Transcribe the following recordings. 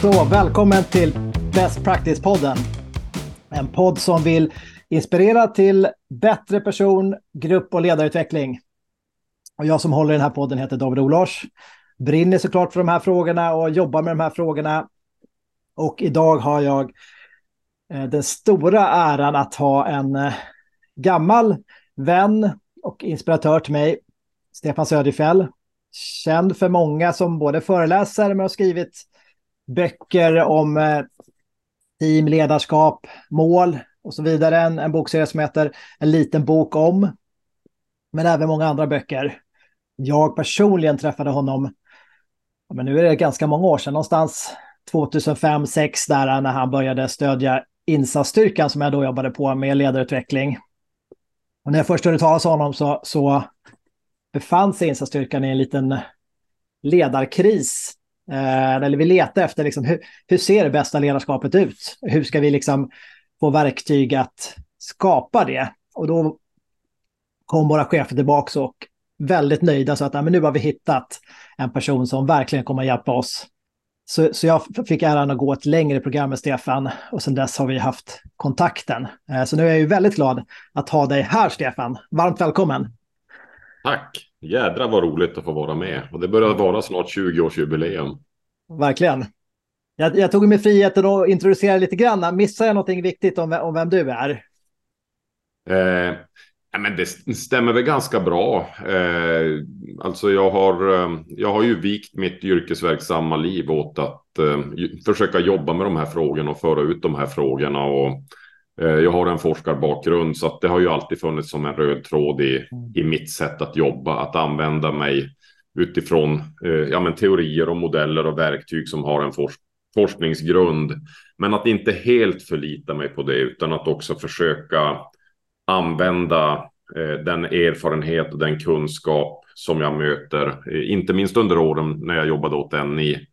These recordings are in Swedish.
Så välkommen till Best Practice-podden. En podd som vill inspirera till bättre person, grupp och ledarutveckling. Och jag som håller i den här podden heter David Olars. Brinner såklart för de här frågorna och jobbar med de här frågorna. Och idag har jag eh, den stora äran att ha en eh, gammal vän och inspiratör till mig, Stefan Söderfjell. Känd för många som både föreläsare men har skrivit böcker om eh, team, ledarskap, mål och så vidare. En, en bokserie som heter En liten bok om. Men även många andra böcker. Jag personligen träffade honom, men nu är det ganska många år sedan, någonstans 2005-2006 där när han började stödja insatsstyrkan som jag då jobbade på med ledarutveckling. Och när jag först hörde talas om honom så, så befann sig insatsstyrkan i en liten ledarkris Eh, eller vi letar efter liksom, hur, hur ser det bästa ledarskapet ut? Hur ska vi liksom få verktyg att skapa det? Och då kom våra chefer tillbaka och väldigt nöjda så att ja, men nu har vi hittat en person som verkligen kommer att hjälpa oss. Så, så jag fick äran att gå ett längre program med Stefan och sedan dess har vi haft kontakten. Eh, så nu är jag ju väldigt glad att ha dig här Stefan. Varmt välkommen! Tack! Jädra vad roligt att få vara med. Och det börjar vara snart 20-årsjubileum. Verkligen. Jag, jag, tog mig friheten att introducera lite grann. Missar jag någonting viktigt om, om vem du är? Eh, men det stämmer väl ganska bra. Eh, alltså jag har, eh, jag har ju vikt mitt yrkesverksamma liv åt att eh, försöka jobba med de här frågorna och föra ut de här frågorna. Och jag har en forskarbakgrund så att det har ju alltid funnits som en röd tråd i, mm. i mitt sätt att jobba, att använda mig utifrån eh, ja, men teorier och modeller och verktyg som har en forsk forskningsgrund. Men att inte helt förlita mig på det utan att också försöka använda eh, den erfarenhet och den kunskap som jag möter, eh, inte minst under åren när jag jobbade åt NI.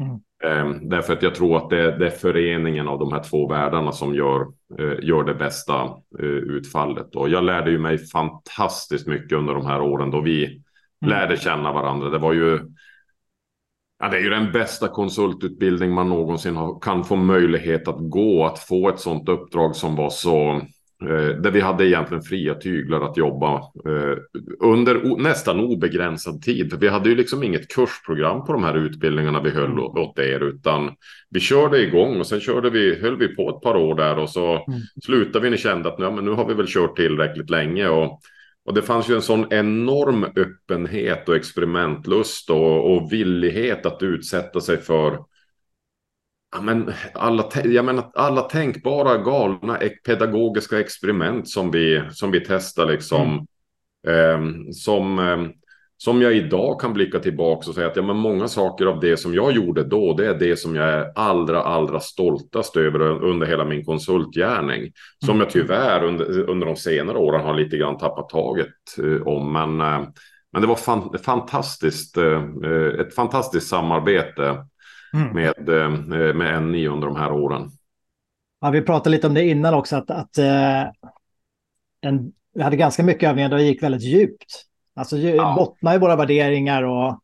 Mm. Ehm, därför att jag tror att det, det, är föreningen av de här två världarna som gör, eh, gör det bästa eh, utfallet. Och jag lärde ju mig fantastiskt mycket under de här åren då vi mm. lärde känna varandra. Det var ju Ja, det är ju den bästa konsultutbildning man någonsin har, kan få möjlighet att gå. Att få ett sådant uppdrag som var så där vi hade egentligen fria tyglar att jobba eh, under nästan obegränsad tid. För vi hade ju liksom inget kursprogram på de här utbildningarna vi höll mm. åt er, utan vi körde igång och sen körde vi, höll vi på ett par år där och så mm. slutade vi när vi kände att ja, men nu har vi väl kört tillräckligt länge. Och, och det fanns ju en sån enorm öppenhet och experimentlust och, och villighet att utsätta sig för Ja, men alla, jag menar, alla tänkbara galna pedagogiska experiment som vi, som vi testar liksom. Mm. Eh, som, eh, som jag idag kan blicka tillbaka och säga att ja, men många saker av det som jag gjorde då, det är det som jag är allra, allra stoltast över under hela min konsultgärning. Som mm. jag tyvärr under, under de senare åren har lite grann tappat taget eh, om. Men, eh, men det var fan, fantastiskt, eh, eh, ett fantastiskt samarbete mm. med, eh, med NI under de här åren. Ja, vi pratade lite om det innan också, att, att eh, en, vi hade ganska mycket övningar där det gick väldigt djupt. Alltså ja. bottna i våra värderingar och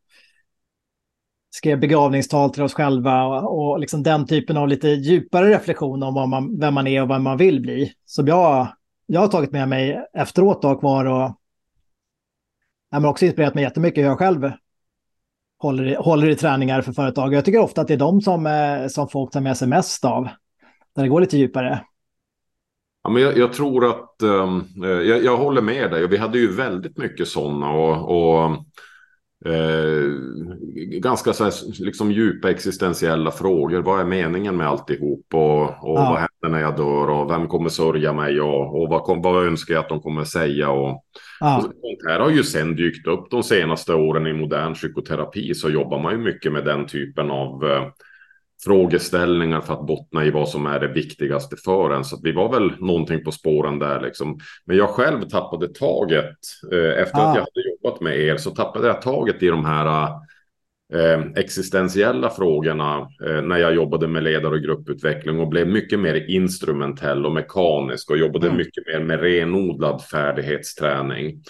skrev begravningstal till oss själva och, och liksom den typen av lite djupare reflektion om vad man, vem man är och vad man vill bli. Som jag, jag har tagit med mig efteråt och kvar och men också inspirerat mig jättemycket hur jag själv håller i, håller i träningar för företag. Jag tycker ofta att det är de som, eh, som folk tar med sig mest av. Där det går lite djupare. Ja, men jag, jag tror att um, jag, jag, håller med dig. Vi hade ju väldigt mycket sådana. Och, och eh, ganska så här, liksom djupa existentiella frågor. Vad är meningen med alltihop? Och, och ja. vad händer när jag dör? Och vem kommer sörja mig? Och, och vad, kom, vad önskar jag att de kommer säga? Och, ja. och sånt här har ju sen dykt upp de senaste åren i modern psykoterapi. Så jobbar man ju mycket med den typen av eh, frågeställningar för att bottna i vad som är det viktigaste för en. Så vi var väl någonting på spåren där liksom. Men jag själv tappade taget eh, efter ah. att jag hade jobbat med er så tappade jag taget i de här eh, existentiella frågorna eh, när jag jobbade med ledare och grupputveckling och blev mycket mer instrumentell och mekanisk och jobbade mm. mycket mer med renodlad färdighetsträning.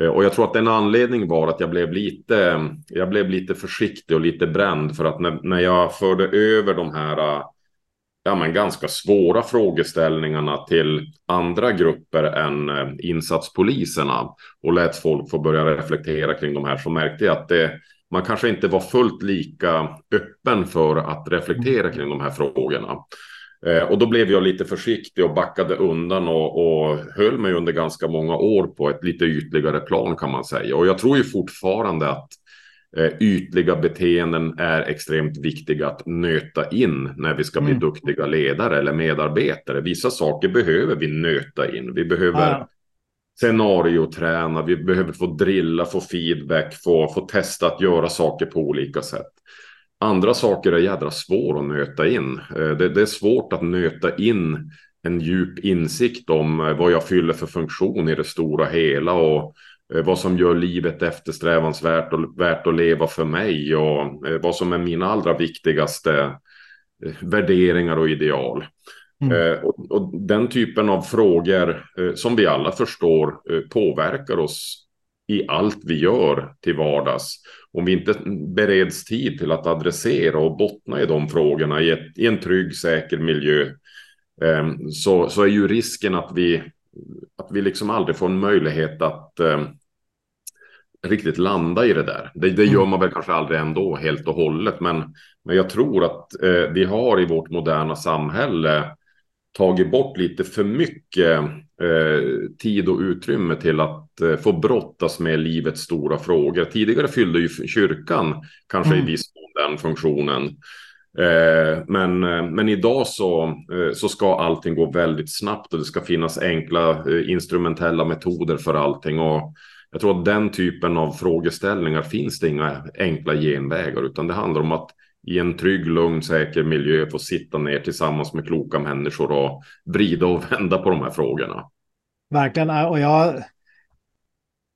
Eh, och jag tror att en anledning var att jag blev lite, jag blev lite försiktig och lite bränd för att när, när jag förde över de här ja, men ganska svåra frågeställningarna till andra grupper än eh, insatspoliserna och lät folk få börja reflektera kring de här så märkte jag att det, man kanske inte var fullt lika öppen för att reflektera kring de här frågorna. Eh, och då blev jag lite försiktig och backade undan och, och höll mig under ganska många år på ett lite ytligare plan kan man säga. Och jag tror ju fortfarande att eh, ytliga beteenden är extremt viktiga att nöta in när vi ska bli mm. duktiga ledare eller medarbetare. Vissa saker behöver vi nöta in. Vi behöver ja scenarioträna, vi behöver få drilla, få feedback, få, få testa att göra saker på olika sätt. Andra saker är jädra svåra att nöta in. Eh, det, det, är svårt att nöta in en djup insikt om eh, vad jag fyller för funktion i det stora hela och eh, vad som gör livet eftersträvansvärt och värt att leva för mig och vad som är mina allra viktigaste värderingar och ideal. Mm. Och, och, den typen av frågor som vi alla förstår påverkar oss i allt vi gör till vardags. Om vi inte bereds tid till att adressera och bottna i de frågorna i, ett, i en trygg, säker miljö eh, så, så är ju risken att vi, att vi liksom aldrig får en möjlighet att eh, riktigt landa i det där. Det, det gör mm. man väl kanske aldrig ändå helt och hållet, men, men jag tror att eh, vi har i vårt moderna samhälle tagit bort lite för mycket eh, tid och utrymme till att eh, få brottas med livets stora frågor. Tidigare fyllde ju kyrkan kanske mm. i viss mån den funktionen. Eh, men, eh, men idag så, eh, så ska allting gå väldigt snabbt och det ska finnas enkla eh, instrumentella metoder för allting. Och jag tror att den typen av frågeställningar finns det inga enkla genvägar utan det handlar om att i en trygg, lugn, säker miljö få sitta ner tillsammans med kloka människor och vrida och vända på de här frågorna. Verkligen, och jag,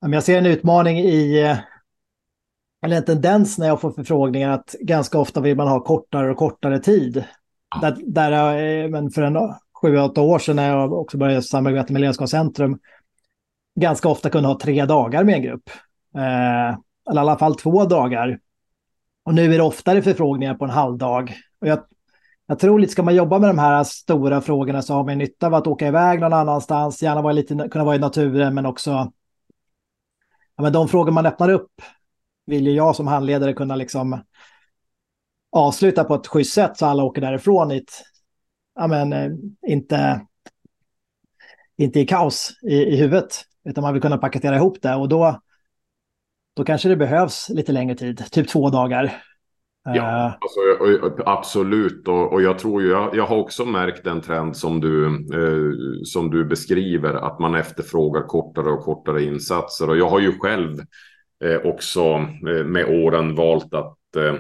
jag ser en utmaning i, eller en tendens när jag får förfrågningar att ganska ofta vill man ha kortare och kortare tid. Ja. Där, där men för en sju, åtta år sedan när jag också började samarbeta med Ledarskapscentrum, ganska ofta kunde ha tre dagar med en grupp. Eh, eller i alla fall två dagar och nu är det oftare förfrågningar på en halvdag. Och jag, jag tror lite, ska man jobba med de här stora frågorna så har man nytta av att åka iväg någon annanstans, gärna vara lite, kunna vara i naturen, men också ja, men de frågor man öppnar upp vill ju jag som handledare kunna liksom avsluta på ett schysst sätt så alla åker därifrån i ett, ja men eh, inte, inte i kaos i, i huvudet, utan man vill kunna paketera ihop det och då då kanske det behövs lite längre tid, typ två dagar. Ja, eh. alltså, absolut. Och, och, jag tror ju, jag, jag har också märkt den trend som du, eh, som du beskriver, att man efterfrågar kortare och kortare insatser. Och jag har ju själv eh, också eh, med åren valt att, eh,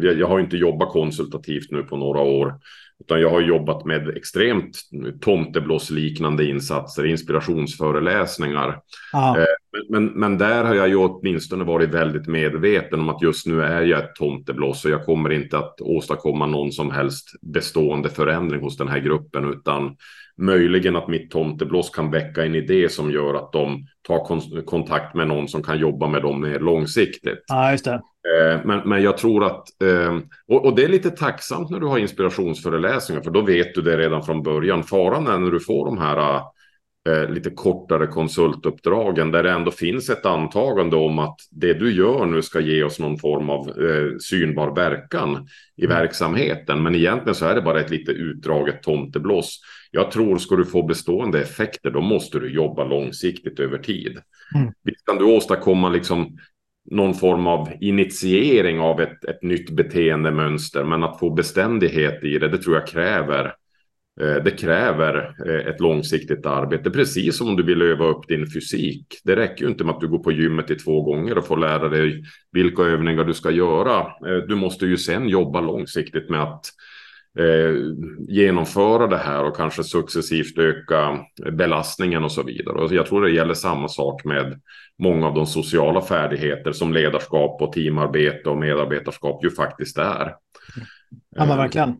jag, har inte jobbat konsultativt nu på några år, utan jag har jobbat med extremt tomteblåsliknande insatser, inspirationsföreläsningar. Eh, men, men där har jag ju åtminstone varit väldigt medveten om att just nu är jag ett tomteblås och jag kommer inte att åstadkomma någon som helst bestående förändring hos den här gruppen utan möjligen att mitt tomteblås kan väcka en idé som gör att de tar kon kontakt med någon som kan jobba med dem mer långsiktigt. Ja, just det. Eh, men, men jag tror att, eh, och, och, det är lite tacksamt när du har inspirationsföreläsningar, för då vet du det redan från början. Faran är när du får de här eh, lite kortare konsultuppdragen där det ändå finns ett antagande om att det du gör nu ska ge oss någon form av eh, synbar verkan i mm. verksamheten. Men egentligen så är det bara ett lite utdraget tomteblås. Jag tror ska du få bestående effekter då måste du jobba långsiktigt över tid. Mm. Visst kan du åstadkomma liksom någon form av initiering av ett, ett nytt beteendemönster. Men att få beständighet i det, det tror jag kräver Eh, det kräver eh, ett långsiktigt arbete, precis som om du vill öva upp din fysik. Det räcker ju inte med att du går på gymmet i två gånger och får lära dig vilka övningar du ska göra. Eh, du måste ju sen jobba långsiktigt med att genomföra det här och kanske successivt öka belastningen och så vidare. Och jag tror det gäller samma sak med många av de sociala färdigheter som ledarskap och teamarbete och medarbetarskap ju faktiskt är. Ja, men verkligen.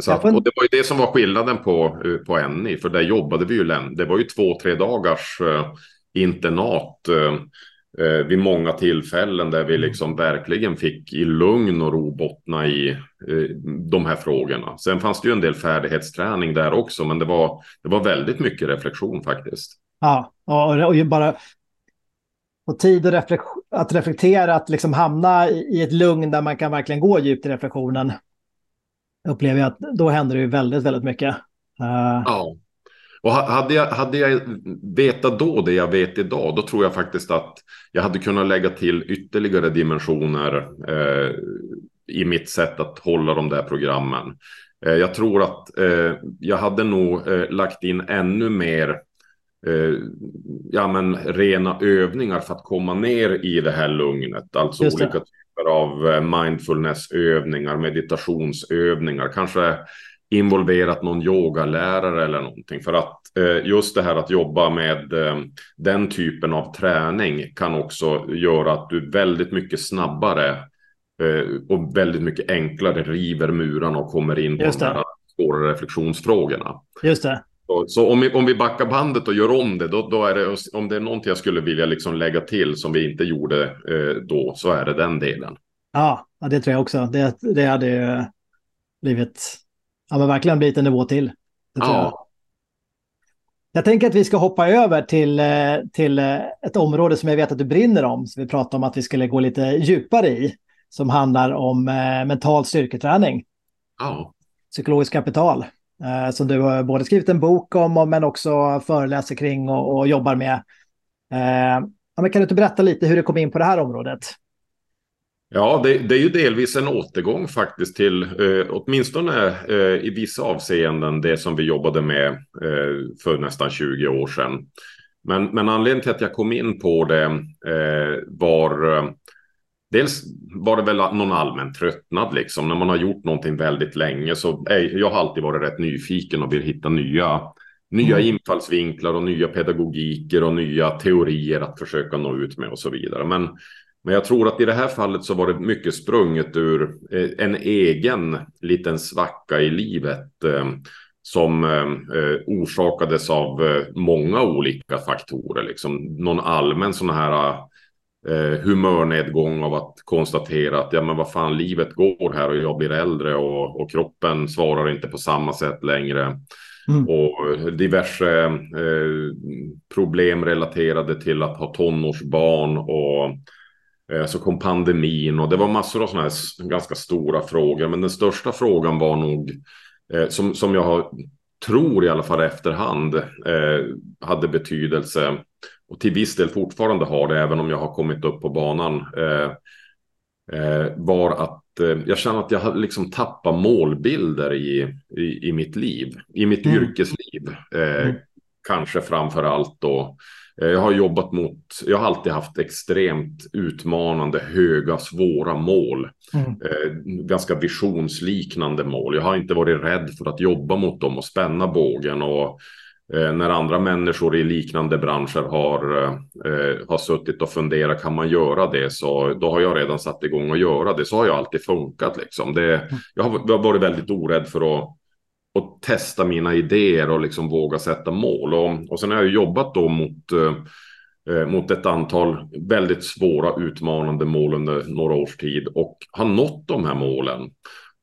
Så att, och det var ju det som var skillnaden på, på NI, för där jobbade vi ju, det var ju två, tre dagars uh, internat eh, eh, vid många tillfällen där vi liksom verkligen fick i lugn och ro bottna i eh, de här frågorna. Sen fanns det ju en del färdighetsträning där också, men det var, det var väldigt mycket reflektion faktiskt. Ja, och, och bara och tid att, reflek att reflektera, att liksom hamna i ett lugn där man kan verkligen gå djupt i reflektionen. Upplever jag att då händer det ju väldigt, väldigt mycket. Uh... Ja, och hade jag, hade jag vetat då det jag vet idag, då tror jag faktiskt att jag hade kunnat lägga till ytterligare dimensioner eh, i mitt sätt att hålla de där programmen. Eh, jag tror att eh, jag hade nog eh, lagt in ännu mer eh, ja, men rena övningar för att komma ner i det här lugnet. Alltså olika typer av eh, mindfulnessövningar, meditationsövningar, kanske involverat någon yogalärare eller någonting. För att eh, just det här att jobba med eh, den typen av träning kan också göra att du väldigt mycket snabbare och väldigt mycket enklare river murarna och kommer in på de här svåra reflektionsfrågorna. Just det. Så, så, om, vi, om vi backar bandet och gör om det, då, då är det, om det är någonting jag skulle vilja liksom lägga till som vi inte gjorde eh, då, så är det den delen. Ja, det tror jag också. Det, det hade blivit ja, men verkligen blivit en nivå till. Ja. Jag. jag tänker att vi ska hoppa över till, eh, till eh, ett område som jag vet att du brinner om. Så vi pratade om att vi skulle gå lite djupare i. Som handlar om eh, mental styrketräning. Ja. Psykologiskt kapital. Eh, som du har både skrivit en bok om men också föreläser kring och, och jobbar med. Eh, ja, men kan du inte berätta lite hur du kom in på det här området? Ja, det, det, är ju delvis en återgång faktiskt till, eh, åtminstone eh, i vissa avseenden, det som vi jobbade med eh, för nästan 20 år sedan. Men, men anledningen till att jag kom in på det eh, var eh, Dels var det väl någon allmän tröttnad liksom. När man har gjort någonting väldigt länge så är, jag har alltid varit rätt nyfiken och vill hitta nya, nya mm. infallsvinklar och nya pedagogiker och nya teorier att försöka nå ut med och så vidare. Men men jag tror att i det här fallet så var det mycket sprunget ur eh, en egen liten svacka i livet eh, som eh, orsakades av många olika faktorer. Liksom någon allmän sån här humörnedgång av att konstatera att ja, men vad fan, livet går här och jag blir äldre och, och kroppen svarar inte på samma sätt längre. Mm. Och diverse eh, problem relaterade till att ha tonårsbarn och Eh, så kom pandemin och det var massor av sådana här ganska stora frågor. Men den största frågan var nog, eh, som, som jag har, tror i alla fall efterhand, eh, hade betydelse och till viss del fortfarande har det, även om jag har kommit upp på banan, eh, eh, var att eh, jag känner att jag har liksom tappat målbilder i, i, i mitt liv, i mitt mm. yrkesliv. Mm. Kanske framför allt då jag har jobbat mot, jag har alltid haft extremt utmanande, höga, svåra mål. Mm. Eh, ganska visionsliknande mål. Jag har inte varit rädd för att jobba mot dem och spänna bågen. Och Eh, när andra människor i liknande branscher har, eh, har suttit och funderat, kan man göra det? Så då har jag redan satt igång och göra det. Så har jag alltid funkat liksom. Det, jag, har, jag har varit väldigt orädd för att att testa mina idéer och liksom våga sätta mål. Och, och sen har jag jobbat då mot, eh, eh, mot ett antal väldigt svåra utmanande mål under några års tid och har nått de här målen.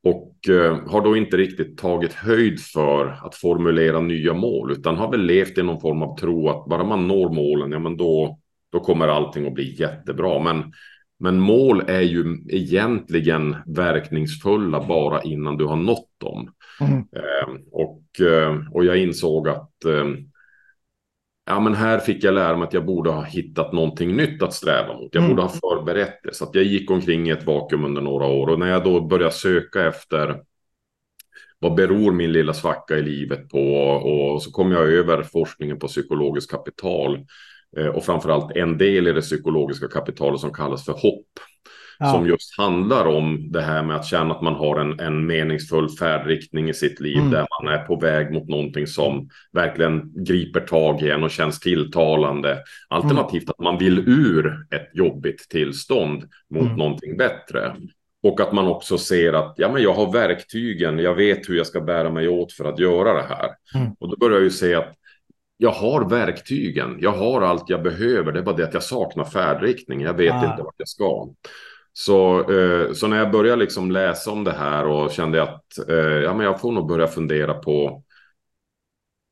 Och eh, har då inte riktigt tagit höjd för att formulera nya mål utan har väl levt i någon form av tro att bara man når målen, ja men då, då kommer allting att bli jättebra. Men men mål är ju egentligen verkningsfulla bara innan du har nått dem. Mm. Eh, och, eh, och jag insåg att ja, men här fick jag lära mig att jag borde ha hittat någonting nytt att sträva mot. Jag mm. borde ha förberett det. Så att jag gick omkring i ett vakuum under några år. Och när jag då började söka efter vad beror min lilla svacka i livet på? Och så kom jag över forskningen på psykologiskt kapital. Eh, och framförallt en del i det psykologiska kapitalet som kallas för hopp. Ja. Som just handlar om det här med att känna att man har en, en meningsfull färdriktning i sitt liv. Mm. Där man är på väg mot någonting som verkligen griper tag i en och känns tilltalande. Alternativt mm. att man vill ur ett jobbigt tillstånd mot mm. någonting bättre. Och att man också ser att ja, men jag har verktygen, jag vet hur jag ska bära mig åt för att göra det här. Mm. Och då börjar jag ju se att jag har verktygen. Jag har allt jag behöver. Det är bara det att jag saknar färdriktning. Jag vet ah. inte vart jag ska. Så, eh, så när jag började liksom läsa om det här och kände att eh, ja, men jag får nog börja fundera på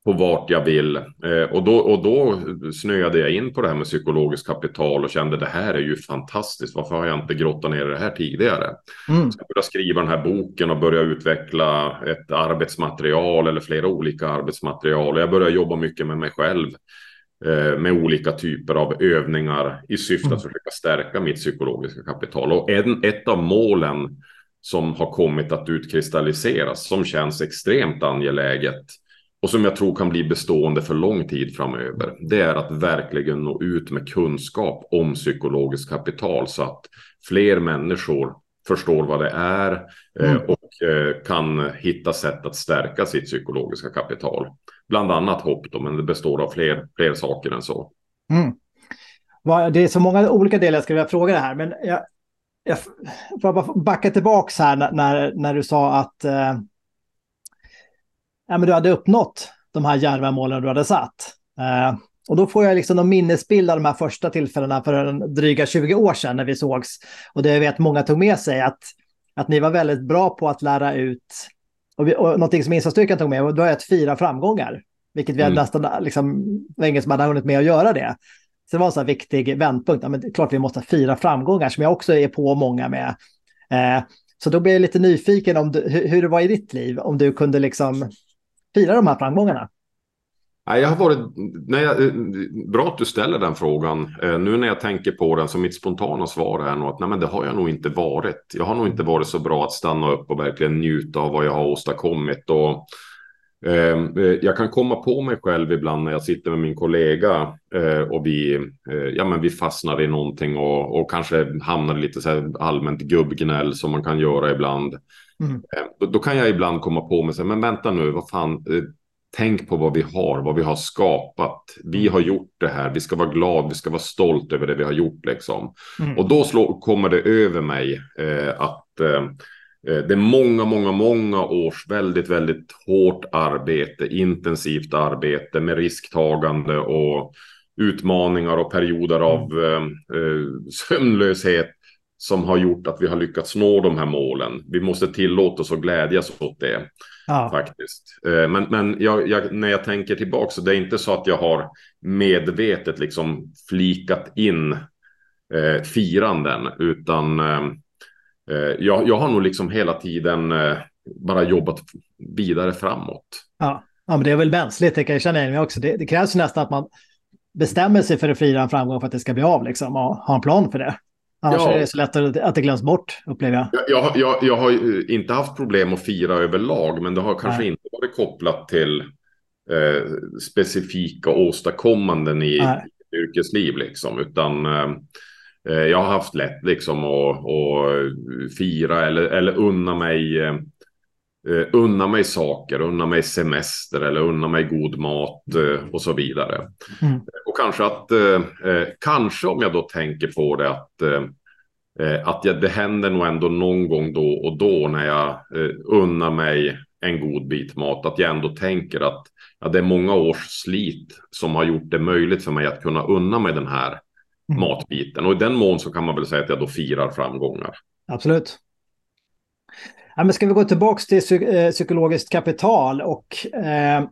på vart jag vill. Eh, och, då, och då snöade jag in på det här med psykologiskt kapital och kände det här är ju fantastiskt. Varför har jag inte grottat ner i det här tidigare? Mm. Så jag började skriva den här boken och börja utveckla ett arbetsmaterial eller flera olika arbetsmaterial. Jag började jobba mycket med mig själv med olika typer av övningar i syfte mm. att försöka stärka mitt psykologiska kapital. Och en, ett av målen som har kommit att utkristalliseras som känns extremt angeläget och som jag tror kan bli bestående för lång tid framöver. Det är att verkligen nå ut med kunskap om psykologiskt kapital så att fler människor förstår vad det är eh, mm och eh, kan hitta sätt att stärka sitt psykologiska kapital. Bland annat hopp då, men det består av fler, fler saker än så. Mm. Det är så många olika delar jag skulle vilja fråga det här, men jag, jag får bara backa tillbaka här när, när du sa att eh, ja, men du hade uppnått de här djärva målen du hade satt. Eh, och då får jag liksom en minnesbild av de här första tillfällena för en dryga 20 år sedan när vi sågs. Och det jag vet många tog med sig att, att ni var väldigt bra på att lära ut, och, vi, och någonting som insatsstyrkan tog med, och då är att fira framgångar. Vilket vi mm. nästan liksom, länge som hade hunnit med att göra det. Så det var en sån viktig vändpunkt. Ja, men det är klart vi måste fira framgångar som jag också är på många med. Eh, så då blir jag lite nyfiken om du, hur, hur det var i ditt liv. Om du kunde liksom fira de här framgångarna? Jag har varit, nej, bra att du ställer den frågan. Eh, nu när jag tänker på den så mitt spontana svar är nog att nej, men det har jag nog inte varit. Jag har nog inte varit så bra att stanna upp och verkligen njuta av vad jag har åstadkommit. Och, ehm, eh, jag kan komma på mig själv ibland när jag sitter med min kollega eh, och vi, eh, ja, men vi fastnar i någonting och, och kanske hamnar i lite så allmänt gubbgnäll som man kan göra ibland. Mm. Eh, då, då, kan jag ibland komma på mig, men vänta nu, vad fan, eh, tänk på vad vi har, vad vi har skapat. Vi mm. har gjort det här, vi ska vara glada, vi ska vara stolt över det vi har gjort liksom. Mm. Och då slår, kommer det över mig eh, att eh, eh, det är många, många, många års väldigt, väldigt hårt arbete, intensivt arbete med risktagande och utmaningar och perioder av mm. eh, sömnlöshet som har gjort att vi har lyckats nå de här målen. Vi måste tillåta oss att glädjas åt det. Ja. Faktiskt. Eh, men, men jag, jag, när jag tänker tillbaka så det är inte så att jag har medvetet liksom flikat in eh, firanden. Utan eh, eh, jag, jag har nog liksom hela tiden eh, bara jobbat vidare framåt. Ja. ja, men det är väl mänskligt, det kan jag känna igen också. Det, det krävs nästan att man bestämmer sig för att fira en framgång för att det ska bli av liksom, och ha en plan för det. Annars ja. är det så lätt att det glöms bort, upplever jag. Jag, jag. jag har inte haft problem att fira överlag, men det har kanske Nej. inte varit kopplat till eh, specifika åstadkommanden i, i yrkesliv, liksom, utan eh, eh, jag har haft lätt liksom att, att fira eller, eller unna mig eh, unna mig saker, unna mig semester eller unna mig god mat eh, och så vidare. Mm. Och kanske att, eh, eh kanske om jag då tänker på det att, eh, eh, att jag, det händer nog ändå någon gång då och då när jag eh, unnar mig en god bit mat, att jag ändå tänker att ja, det är många års slit som har gjort det möjligt för mig att kunna unna mig den här mm. matbiten. Och i den mån så kan man väl säga att jag då firar framgångar. Absolut. Ja, men ska vi gå tillbaka till psyk eh, psykologiskt kapital och eh,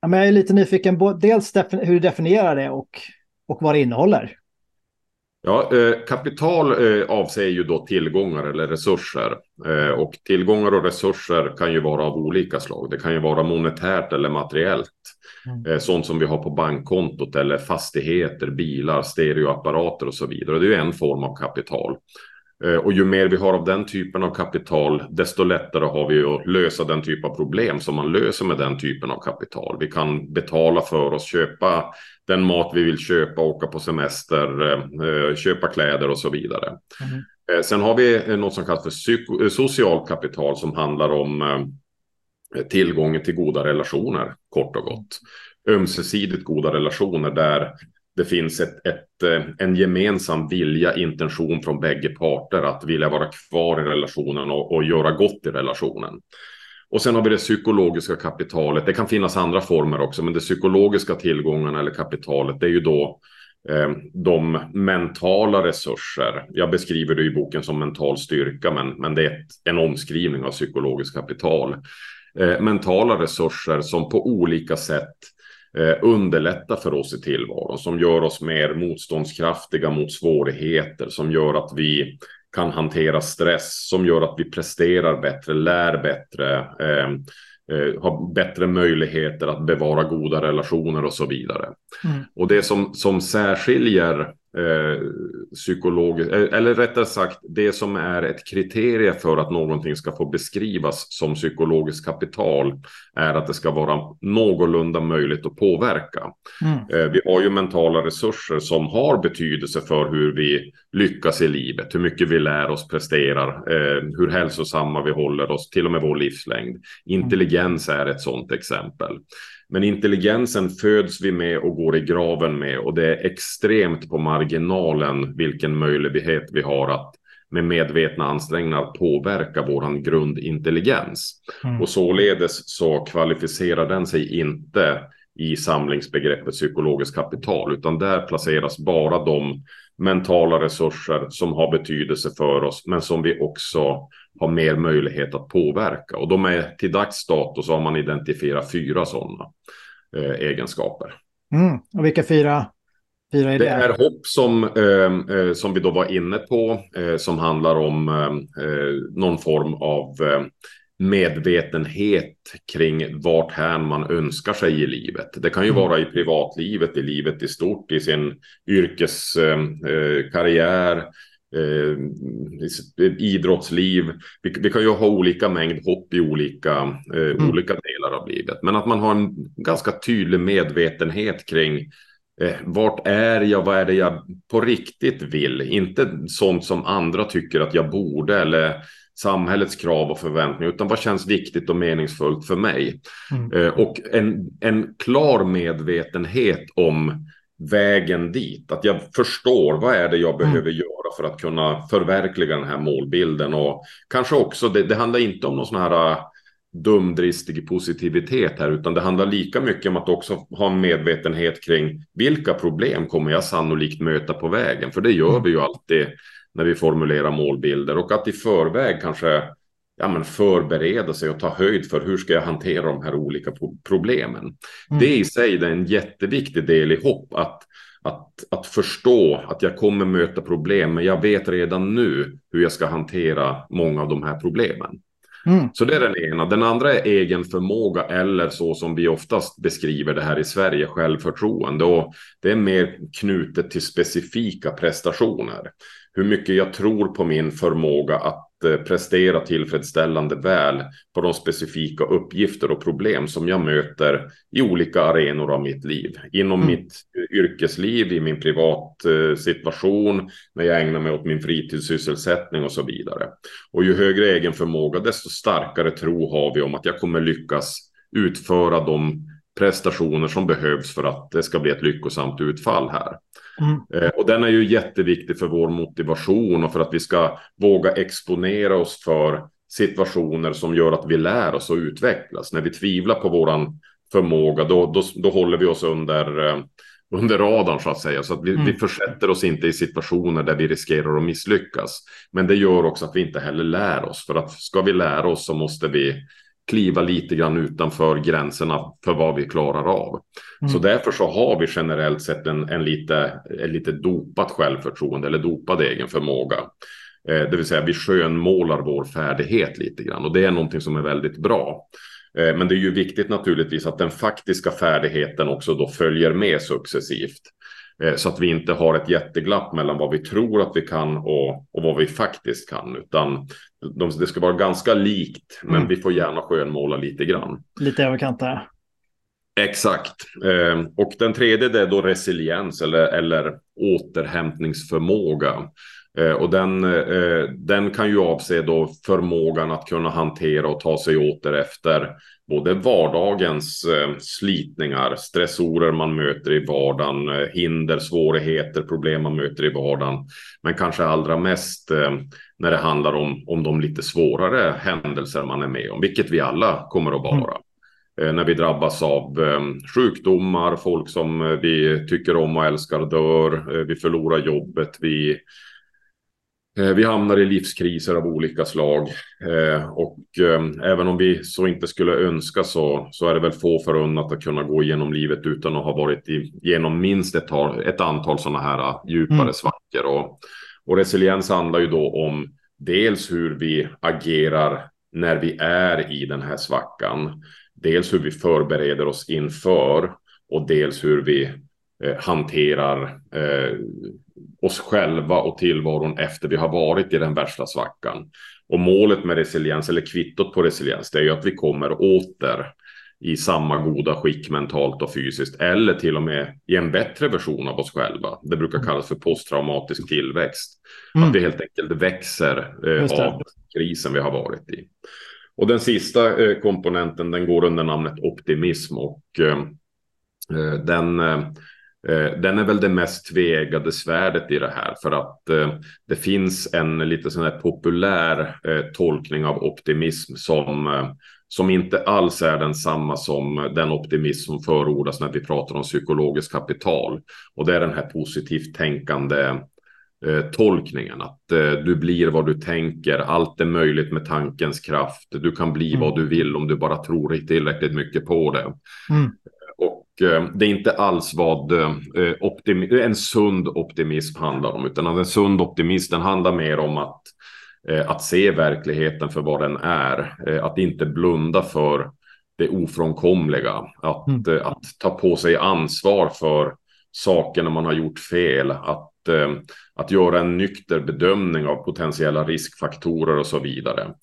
ja, men jag är lite nyfiken på dels hur du definierar det och, och vad det innehåller. Ja, eh, kapital eh, avser ju då tillgångar eller resurser. Eh, och tillgångar och resurser kan ju vara av olika slag. Det kan ju vara monetärt eller materiellt. Mm. Eh, sånt som vi har på bankkontot eller fastigheter, bilar, stereoapparater och så vidare. Det är ju en form av kapital. Eh, och ju mer vi har av den typen av kapital, desto lättare har vi att lösa den typ av problem som man löser med den typen av kapital. Vi kan betala för oss, köpa den mat vi vill köpa, åka på semester, eh, köpa kläder och så vidare. Mm. Sen har vi något som kallas för socialt kapital som handlar om tillgången till goda relationer, kort och gott. Ömsesidigt goda relationer där det finns ett, ett, eh, en gemensam vilja, intention från bägge parter att vilja vara kvar i relationen och, och göra gott i relationen. Och sen har vi det psykologiska kapitalet. Det kan finnas andra former också, men det psykologiska tillgångarna eller kapitalet, det är ju då eh, de mentala resurser. Jag beskriver det i boken som mental styrka, men, men det är ett, en omskrivning av psykologiskt kapital. Eh, mentala resurser som på olika sätt underlättar för oss i tillvaron, som gör oss mer motståndskraftiga mot svårigheter, som gör att vi kan hantera stress, som gör att vi presterar bättre, lär bättre, eh, eh, har bättre möjligheter att bevara goda relationer och så vidare. Mm. Och det som, som särskiljer eh, psykologiskt, eh, eller rättare sagt det som är ett kriterie för att någonting ska få beskrivas som psykologiskt kapital är att det ska vara någorlunda möjligt att påverka. Mm. Eh, vi har ju mentala resurser som har betydelse för hur vi lyckas i livet, hur mycket vi lär oss, presterar, eh, hur hälsosamma vi håller oss, till och med vår livslängd. Intelligens är ett sådant exempel. Men intelligensen föds vi med och går i graven med och det är extremt på marginalen vilken möjlighet vi har att med medvetna ansträngningar påverka våran grundintelligens. Mm. Och således så kvalificerar den sig inte i samlingsbegreppet psykologiskt kapital, utan där placeras bara de mentala resurser som har betydelse för oss, men som vi också har mer möjlighet att påverka. Och de är till dags dato så har man identifierat fyra sådana eh, egenskaper. Mm. Och vilka fyra? fyra är det? det är hopp som, eh, eh, som vi då var inne på, eh, som handlar om eh, eh, någon form av medvetenhet kring vart här man önskar sig i livet. Det kan ju mm. vara i privatlivet, i livet i stort, i sin yrkeskarriär, eh, idrottsliv. Vi, vi, kan ju ha olika mängd hopp i olika, eh, mm. olika delar av livet. Men att man har en ganska tydlig medvetenhet kring eh, vart är jag, vad är det jag på riktigt vill? Inte sånt som andra tycker att jag borde eller samhällets krav och förväntningar, utan vad känns viktigt och meningsfullt för mig? Mm. Eh, och en, en klar medvetenhet om vägen dit. Att jag förstår vad är det jag mm. behöver göra för att kunna förverkliga den här målbilden. Och kanske också, det, det handlar inte om någon sån här äh, dumdristig positivitet här, utan det handlar lika mycket om att också ha en medvetenhet kring vilka problem kommer jag sannolikt möta på vägen? För det gör mm. vi ju alltid när vi formulerar målbilder och att i förväg kanske ja, men förbereda sig och ta höjd för hur ska jag hantera de här olika problemen. Mm. Det i sig är en jätteviktig del i hopp att, att, att förstå att jag kommer möta problem, men jag vet redan nu hur jag ska hantera många av de här problemen. Mm. Så det är den ena. Den andra är egen förmåga eller så som vi oftast beskriver det här i Sverige, självförtroende. Och det är mer knutet till specifika prestationer. Hur mycket jag tror på min förmåga att prestera tillfredsställande väl på de specifika uppgifter och problem som jag möter i olika arenor av mitt liv. Inom mm. mitt yrkesliv, i min privat eh, situation, när jag ägnar mig åt min fritidssysselsättning och så vidare. Och ju högre egen förmåga, desto starkare tro har vi om att jag kommer lyckas utföra de prestationer som behövs för att det ska bli ett lyckosamt utfall här. Mm. Eh, och den är ju jätteviktig för vår motivation och för att vi ska våga exponera oss för situationer som gör att vi lär oss och utvecklas. När vi tvivlar på våran förmåga, då, då, då håller vi oss under, eh, under radarn så att säga. Så att vi, mm. vi försätter oss inte i situationer där vi riskerar att misslyckas. Men det gör också att vi inte heller lär oss. För att ska vi lära oss så måste vi kliva lite grann utanför gränserna för vad vi klarar av. Mm. Så därför så har vi generellt sett en, en lite, en lite dopat självförtroende eller dopad egen förmåga. Eh, det vill säga vi skönmålar vår färdighet lite grann och det är någonting som är väldigt bra. Eh, men det är ju viktigt naturligtvis att den faktiska färdigheten också då följer med successivt. Eh, så att vi inte har ett jätteglapp mellan vad vi tror att vi kan och, och vad vi faktiskt kan. Utan de, det ska vara ganska likt, men mm. vi får gärna skönmåla lite grann. Lite överkant där. Exakt. Eh, och den tredje det är då resiliens eller, eller återhämtningsförmåga. Eh, och den, eh, den kan ju avse då förmågan att kunna hantera och ta sig åter efter både vardagens eh, slitningar, stressorer man möter i vardagen, eh, hinder, svårigheter, problem man möter i vardagen. Men kanske allra mest eh, när det handlar om, om de lite svårare händelser man är med om, vilket vi alla kommer att vara. Mm när vi drabbas av sjukdomar, folk som vi tycker om och älskar dör, vi förlorar jobbet, vi vi hamnar i livskriser av olika slag eh, och eh, även om vi så inte skulle önska så, så är det väl få förunnat att kunna gå igenom livet utan att ha varit igenom minst ett, ett antal sådana här djupare mm. svackor. Och, och resiliens handlar ju då om dels hur vi agerar när vi är i den här svackan, dels hur vi förbereder oss inför och dels hur vi eh, hanterar eh, oss själva och tillvaron efter vi har varit i den värsta svackan. Och målet med resiliens, eller kvittot på resiliens, det är ju att vi kommer åter i samma goda skick mentalt och fysiskt, eller till och med i en bättre version av oss själva. Det brukar mm. kallas för posttraumatisk tillväxt. Mm. Att vi helt enkelt växer eh, av krisen vi har varit i. Och den sista eh, komponenten, den går under namnet optimism och eh, eh den eh, den är väl det mest tveeggade svärdet i det här för att eh, det finns en lite sån här populär eh, tolkning av optimism som som inte alls är densamma som den optimism som förordas när vi pratar om psykologiskt kapital. Och det är den här positivt tänkande eh, tolkningen. Att eh, du blir vad du tänker, allt är möjligt med tankens kraft. Du kan bli mm. vad du vill om du bara tror tillräckligt mycket på det. Mm. Eh, det är inte alls vad eh, en sund optimism handlar om, utan en sund optimism den handlar mer om att, eh, att se verkligheten för vad den är, att inte blunda för det ofrånkomliga, att, mm. att ta på sig ansvar för saker när man har gjort fel, att att göra en nykter bedömning av potentiella riskfaktorer och så vidare.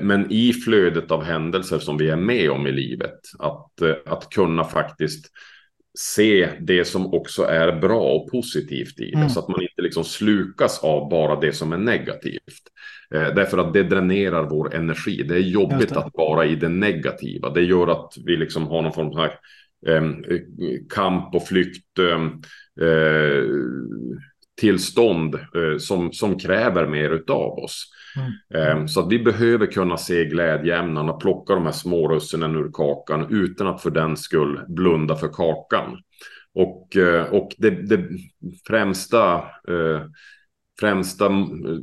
Men i flödet av händelser som vi är med om i livet, att, att kunna faktiskt se det som också är bra och positivt i det. Mm. Så att man inte liksom slukas av bara det som är negativt. Eh, därför att det dränerar vår energi. Det är jobbigt det. att vara i det negativa. Det gör att vi liksom har någon form av eh, kamp och flykt. Eh, tillstånd eh, som, som kräver mer av oss. Mm. Eh, så att vi behöver kunna se glädjeämnen och plocka de här små russinen ur kakan utan att för den skull blunda för kakan. Och, eh, och det, det främsta, eh, främsta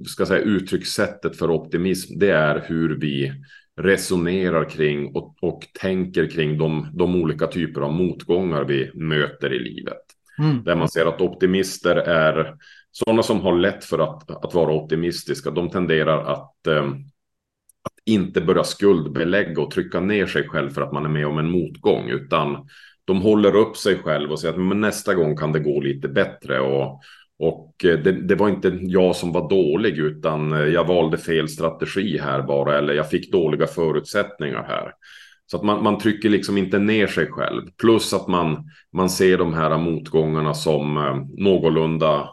ska säga, uttryckssättet för optimism det är hur vi resonerar kring och, och tänker kring de, de olika typer av motgångar vi möter i livet. Mm. Där man ser att optimister är sådana som har lätt för att, att vara optimistiska. De tenderar att, eh, att inte börja skuldbelägga och trycka ner sig själv för att man är med om en motgång. Utan de håller upp sig själv och säger att men nästa gång kan det gå lite bättre. Och, och eh, det, det, var inte jag som var dålig utan eh, jag valde fel strategi här bara. Eller jag fick dåliga förutsättningar här. Så att man, man trycker liksom inte ner sig själv. Plus att man, man ser de här motgångarna som eh, någorlunda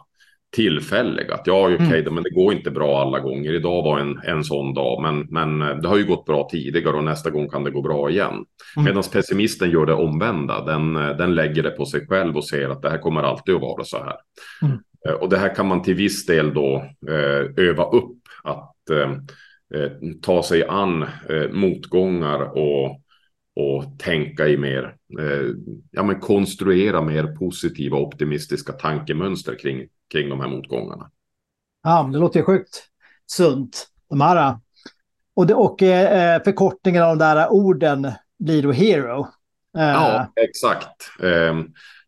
tillfälliga. Att ja, okej, okay, mm. men det går inte bra alla gånger. Idag var en, en sån dag, men, men eh, det har ju gått bra tidigare och nästa gång kan det gå bra igen. Mm. Medan pessimisten gör det omvända. Den, eh, den lägger det på sig själv och ser att det här kommer alltid att vara så här. Mm. Eh, och det här kan man till viss del då eh, öva upp. Att eh, ta sig an eh, motgångar och och tänka i mer, eh, ja men konstruera mer positiva optimistiska tankemönster kring, kring de här motgångarna. Ja, det låter ju sjukt sunt. De här, och, det, och eh, förkortningen av de där orden blir då hero. Eh. Ja, exakt. Eh,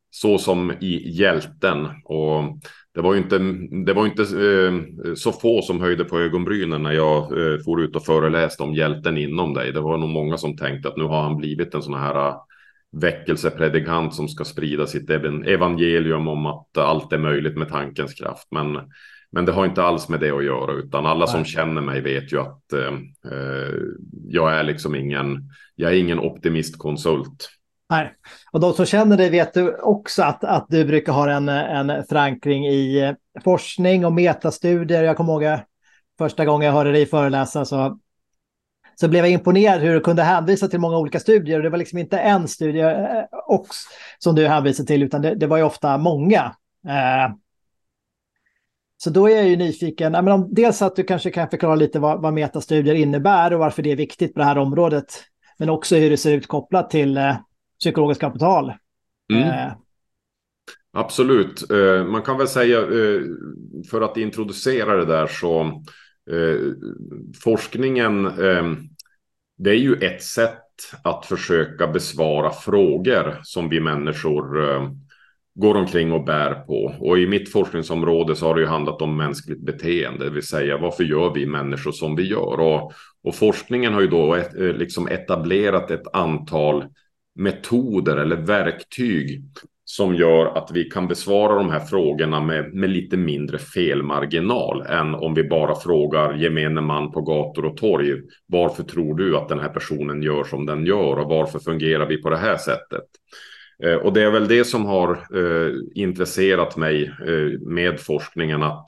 så som i hjälten. Och det var ju inte, det var inte eh, så få som höjde på ögonbrynen när jag eh, for ut och föreläste om hjälten inom dig. Det var nog många som tänkte att nu har han blivit en sån här uh, väckelsepredikant som ska sprida sitt evangelium om att allt är möjligt med tankens kraft. Men, men det har inte alls med det att göra, utan alla som känner mig vet ju att eh, eh, jag är liksom ingen, jag är ingen optimistkonsult. Nej, och de som känner dig vet du också att, att du brukar ha en, en förankring i eh, forskning och metastudier. Jag kommer ihåg eh, första gången jag hörde dig föreläsa så, så blev jag imponerad hur du kunde hänvisa till många olika studier. Det var liksom inte en studie eh, också, som du hänvisade till, utan det, det var ju ofta många. Eh, så då är jag ju nyfiken, men om, dels att du kanske kan förklara lite vad, vad metastudier innebär och varför det är viktigt på det här området. Men också hur det ser ut kopplat till psykologiskt kapital. Mm. Eh. Absolut, eh, man kan väl säga eh, för att introducera det där så eh, forskningen, det är ju ett sätt att försöka besvara frågor som vi människor går omkring och bär på. Och i mitt forskningsområde så har det ju handlat om mänskligt beteende, det vill säga varför gör vi människor som vi gör? Och, och forskningen har ju då liksom etablerat ett antal metoder eller verktyg som gör att vi kan besvara de här frågorna med, med lite mindre felmarginal än om vi bara frågar gemene man på gator och torg. Varför tror du att den här personen gör som den gör och varför fungerar vi på det här sättet? Eh, och det är väl det som har eh, intresserat mig eh, med forskningen. Att,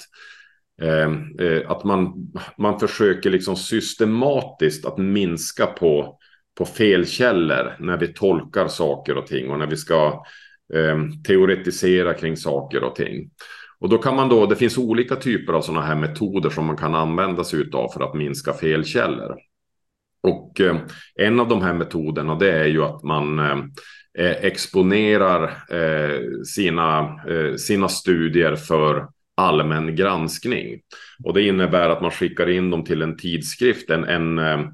eh, eh, att man, man försöker liksom systematiskt att minska på, på felkällor när vi tolkar saker och ting och när vi ska ehm, teoretisera kring saker och ting. Och då kan man då, det finns olika typer av sådana här metoder som man kan använda sig av för att minska felkällor. Och ehm, en av de här metoderna det är ju att man eh, exponerar eh, sina, eh, sina studier för allmän granskning. Och det innebär att man skickar in dem till en tidskrift, en, en ehm,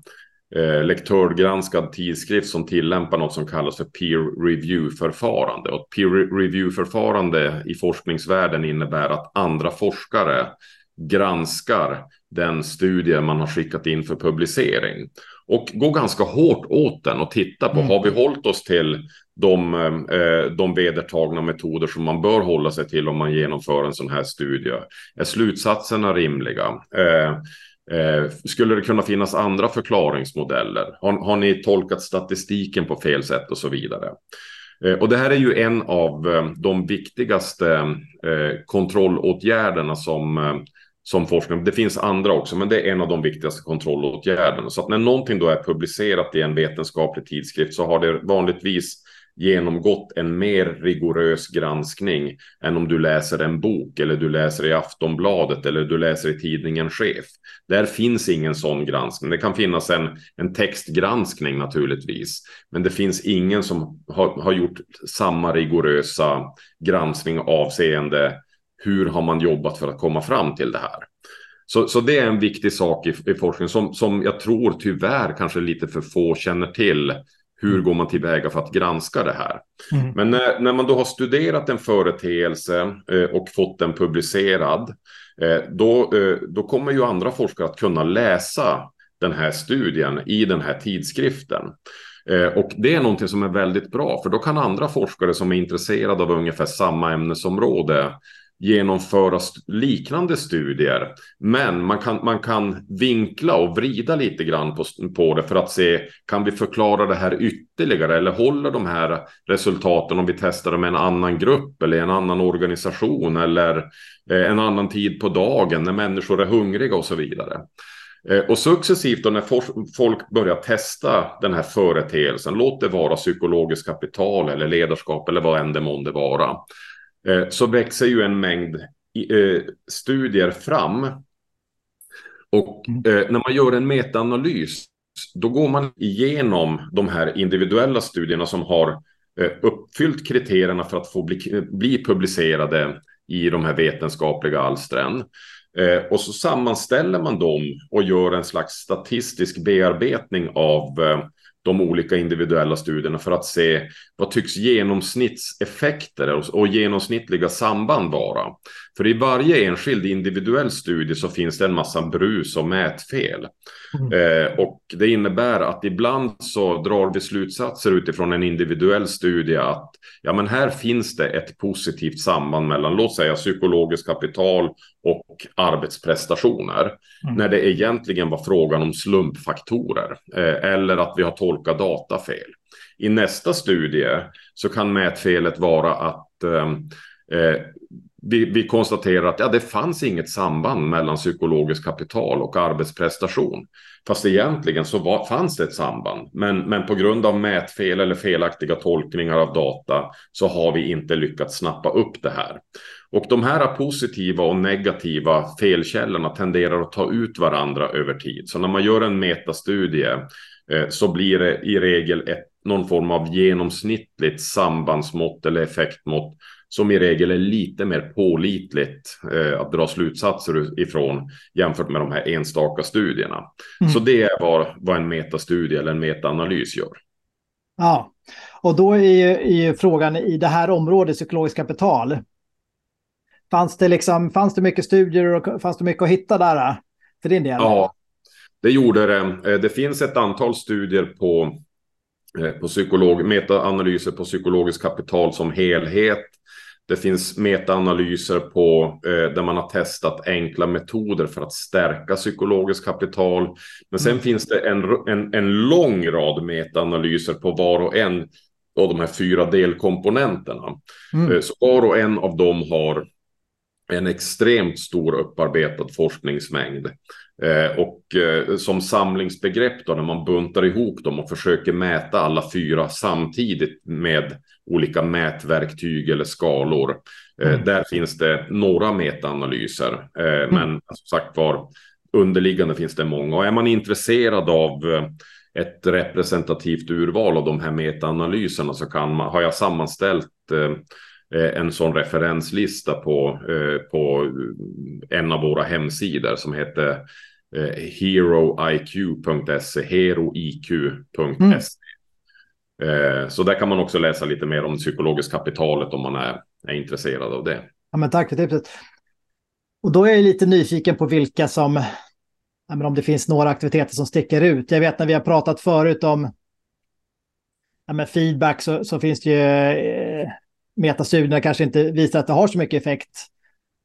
eh, lektörgranskad tidskrift som tillämpar något som kallas för peer review-förfarande. Och peer review-förfarande i forskningsvärlden innebär att andra forskare granskar den studie man har skickat in för publicering och går ganska hårt åt den och tittar på mm. har vi hållit oss till de, eh, de vedertagna metoder som man bör hålla sig till om man genomför en sån här studie. Är slutsatserna rimliga? Eh, Eh, skulle det kunna finnas andra förklaringsmodeller? Har, har ni tolkat statistiken på fel sätt och så vidare? Eh, och det här är ju en av eh, de viktigaste kontrollåtgärderna som som forskning. Det finns andra också, men det är en av de viktigaste kontrollåtgärderna. Så att när någonting då är publicerat i en vetenskaplig tidskrift så har det vanligtvis genomgått en mer rigorös granskning än om du läser en bok eller du läser i Aftonbladet eller du läser i tidningen Chef. Där finns ingen sån granskning. Det kan finnas en, en textgranskning naturligtvis, men det finns ingen som har, har gjort samma rigorösa granskning avseende hur har man jobbat för att komma fram till det här? Så, så det är en viktig sak i, i forskning som, som jag tror tyvärr kanske lite för få känner till. Hur går man tillväga för att granska det här? Mm. Men när, när, man då har studerat en företeelse eh, och fått den publicerad, eh, då, eh, då kommer ju andra forskare att kunna läsa den här studien i den här tidskriften. Eh, och det är någonting som är väldigt bra, för då kan andra forskare som är intresserade av ungefär samma ämnesområde genomföra liknande studier. Men man kan, man kan vinkla och vrida lite grann på, på det för att se, kan vi förklara det här ytterligare eller håller de här resultaten om vi testar dem med en annan grupp eller en annan organisation eller eh, en annan tid på dagen när människor är hungriga och så vidare. Eh, och successivt då när folk börjar testa den här företeelsen, låt det vara psykologiskt kapital eller ledarskap eller vad än det månde vara, så växer ju en mängd eh, studier fram. Och mm. eh, när man gör en metaanalys, då går man igenom de här individuella studierna som har uppfyllt kriterierna för att få bli, bli publicerade i de här vetenskapliga alstren. och så sammanställer man dem och gör en slags statistisk bearbetning av de olika individuella studierna för att se vad tycks genomsnittseffekter och, och genomsnittliga samband vara. För i varje enskild individuell studie så finns det en massa brus och mätfel. Mm. Eh, och det innebär att ibland så drar vi slutsatser utifrån en individuell studie att ja, men här finns det ett positivt samband mellan, låt säga psykologiskt kapital och arbetsprestationer. Mm. När det egentligen var frågan om slumpfaktorer eh, eller att vi har tolkat data fel. i nästa studie så kan mätfelet vara att eh, eh, vi, vi konstaterar att ja, det fanns inget samband mellan psykologiskt kapital och arbetsprestation. Fast egentligen så var, fanns det ett samband. Men, men på grund av mätfel eller felaktiga tolkningar av data så har vi inte lyckats snappa upp det här. Och de här positiva och negativa felkällorna tenderar att ta ut varandra över tid. Så när man gör en metastudie eh, så blir det i regel ett, någon form av genomsnittligt sambandsmått eller effektmått som i regel är lite mer pålitligt eh, att dra slutsatser ifrån jämfört med de här enstaka studierna. Mm. Så det är vad, vad en metastudie eller en metaanalys gör. Ja, och då är ju frågan i det här området psykologiskt kapital. Fanns det, liksom, fanns det mycket studier och fanns det mycket att hitta där för din del? Ja, det gjorde det. Eh, det finns ett antal studier på, eh, på psykolog, metaanalyser på psykologiskt kapital som helhet. Det finns metaanalyser på eh, där man har testat enkla metoder för att stärka psykologiskt kapital. Men sen mm. finns det en, en, en lång rad metaanalyser på var och en av de här fyra delkomponenterna. Mm. Eh, så var och en av dem har en extremt stor upparbetad forskningsmängd. Eh, och eh, som samlingsbegrepp då när man buntar ihop dem och försöker mäta alla fyra samtidigt med olika mätverktyg eller skalor. Eh, mm. Där finns det några metaanalyser, eh, mm. men som sagt var underliggande finns det många. Och är man intresserad av eh, ett representativt urval av de här metaanalyserna så kan man, har jag sammanställt en sån referenslista på, på en av våra hemsidor som heter heroiq.se, heroiq.se. Mm. Eh, så där kan man också läsa lite mer om psykologiskt kapitalet om man är, är intresserad av det. Ja, men tack för tipset. Och då är jag lite nyfiken på vilka som, ja, men om det finns några aktiviteter som sticker ut. Jag vet när vi har pratat förut om ja, men feedback så, så finns det ju eh, metastudierna kanske inte visar att det har så mycket effekt.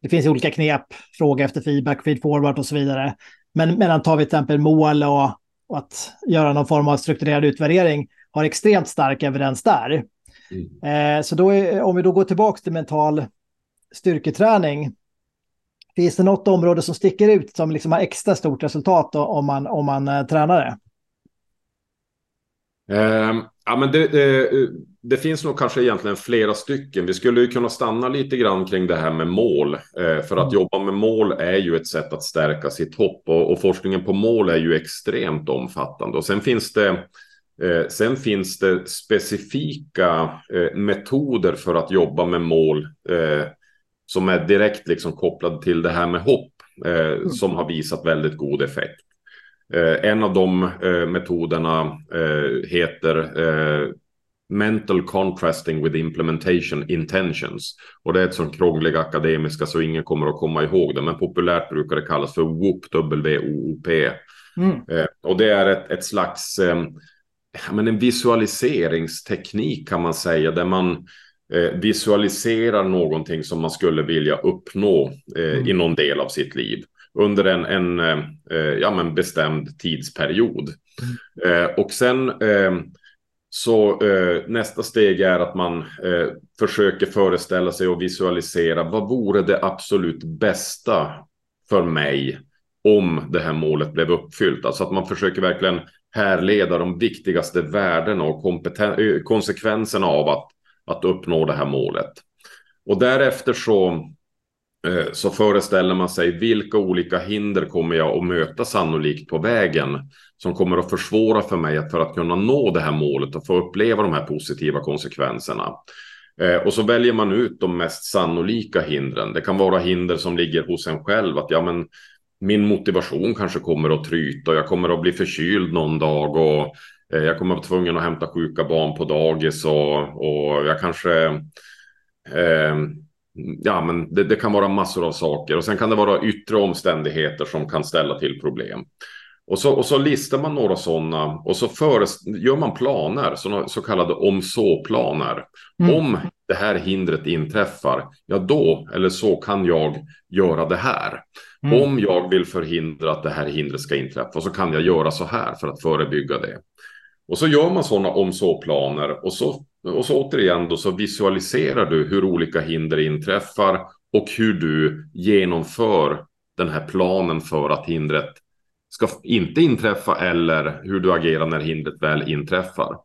Det finns olika knep, fråga efter feedback, feed forward och så vidare. Men medan tar vi till exempel mål och, och att göra någon form av strukturerad utvärdering har extremt stark evidens där. Mm. Eh, så då är, om vi då går tillbaka till mental styrketräning, finns det något område som sticker ut som liksom har extra stort resultat då, om man, om man eh, tränar det? Eh, ja, men det, det, det, finns nog kanske egentligen flera stycken. Vi skulle ju kunna stanna lite grann kring det här med mål. Eh, för att mm. jobba med mål är ju ett sätt att stärka sitt hopp. Och, och forskningen på mål är ju extremt omfattande. Och sen finns det Eh, sen finns det specifika eh, metoder för att jobba med mål eh, som är direkt liksom kopplade till det här med hopp eh, mm. som har visat väldigt god effekt. Eh, en av de eh, metoderna heter Mental Contrasting with Implementation Intentions. Och det är ett sånt krångligt akademiska så ingen kommer att komma ihåg det. Men populärt brukar det kallas för WOOP, W-O-O-P. Mm. och det är ett, ett slags men en visualiseringsteknik kan man säga, där man eh, visualiserar någonting som man skulle vilja uppnå eh, mm. i någon del av sitt liv under en, en eh, ja, men bestämd tidsperiod. Mm. Eh, och sen eh, så eh, nästa steg är att man försöker föreställa sig och visualisera vad vore det absolut bästa för mig om det här målet blev uppfyllt. Alltså att man försöker verkligen härleda de viktigaste värdena och eh, konsekvenserna av att, att uppnå det här målet. Och därefter så, eh, så föreställer man sig vilka olika hinder kommer jag att möta sannolikt på vägen som kommer att försvåra för mig för att kunna nå det här målet och få uppleva de här positiva konsekvenserna. Eh, och så väljer man ut de mest sannolika hindren. Det kan vara hinder som ligger hos en själv. Att ja, men min motivation kanske kommer att tryta och jag kommer att bli förkyld någon dag och eh, jag kommer att vara tvungen att hämta sjuka barn på dagis och, och jag kanske eh, ja, men det, det, kan vara massor av saker och sen kan det vara yttre omständigheter som kan ställa till problem. Och så, och så listar man några sådana och så gör man planer, så, så kallade om så-planer. Mm. Om det här hindret inträffar, ja då eller så kan jag göra det här. Mm. Om jag vill förhindra att det här hindret ska inträffa så kan jag göra så här för att förebygga det. Och så gör man sådana om så-planer och så, och så återigen då så visualiserar du hur olika hinder inträffar och hur du genomför den här planen för att hindret ska inte inträffa eller hur du agerar när hindret väl inträffar.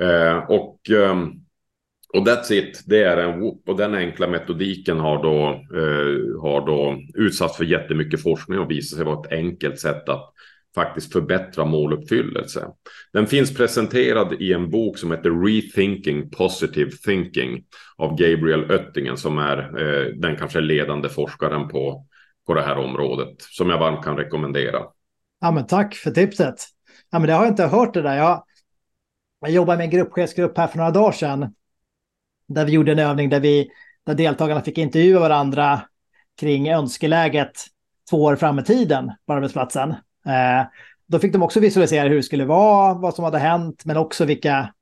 Eh, och, eh, och that's it, det är en whoop. Och den enkla metodiken har då, eh, har då utsatts för jättemycket forskning och visat sig vara ett enkelt sätt att faktiskt förbättra måluppfyllelse. Den finns presenterad i en bok som heter Rethinking Positive Thinking av Gabriel Oettingen som är eh, den kanske ledande forskaren på, på det här området som jag varmt kan rekommendera. Ja, men tack för tipset. Ja, men det har jag inte hört det där. Jag, jag jobbade med en gruppchefsgrupp här för några dagar sedan där vi gjorde en övning där, vi, där deltagarna fick intervjua varandra kring önskeläget två år fram i tiden på arbetsplatsen. Eh, då fick de också visualisera hur det skulle vara, vad som hade hänt, men också vilka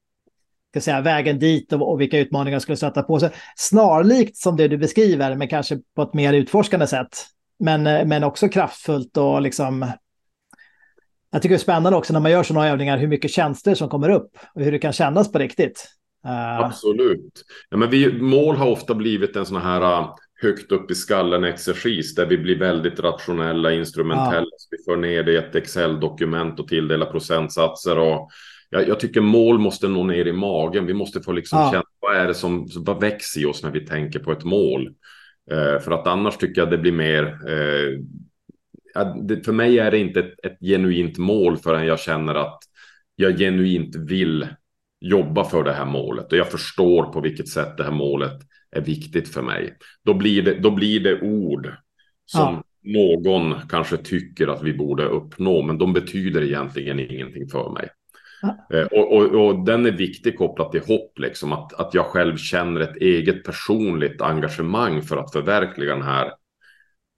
ska säga, vägen dit och, och vilka utmaningar skulle stöta på. sig. snarlikt som det du beskriver, men kanske på ett mer utforskande sätt. Men, eh, men också kraftfullt och liksom... Jag tycker det är spännande också när man gör sådana övningar hur mycket tjänster som kommer upp och hur det kan kännas på riktigt. Uh... Absolut. Ja, men vi, mål har ofta blivit en sån här högt upp i skallen exercis där vi blir väldigt rationella, instrumentella. Ja. Vi för ner det i ett Excel-dokument och tilldelar procentsatser. Och jag, jag, tycker mål måste nå ner i magen. Vi måste få liksom ja. känna vad är det som vad växer i oss när vi tänker på ett mål. Eh, för att annars tycker jag det blir mer. Eh, det, för mig är det inte ett, ett genuint mål förrän jag känner att jag genuint vill jobba för det här målet och jag förstår på vilket sätt det här målet är viktigt för mig. Då blir det, då blir det ord som ja. någon kanske tycker att vi borde uppnå, men de betyder egentligen ingenting för mig. Ja. Eh, och, och, och, den är viktig kopplat till hopp, liksom, att, att jag själv känner ett eget personligt engagemang för att förverkliga den här,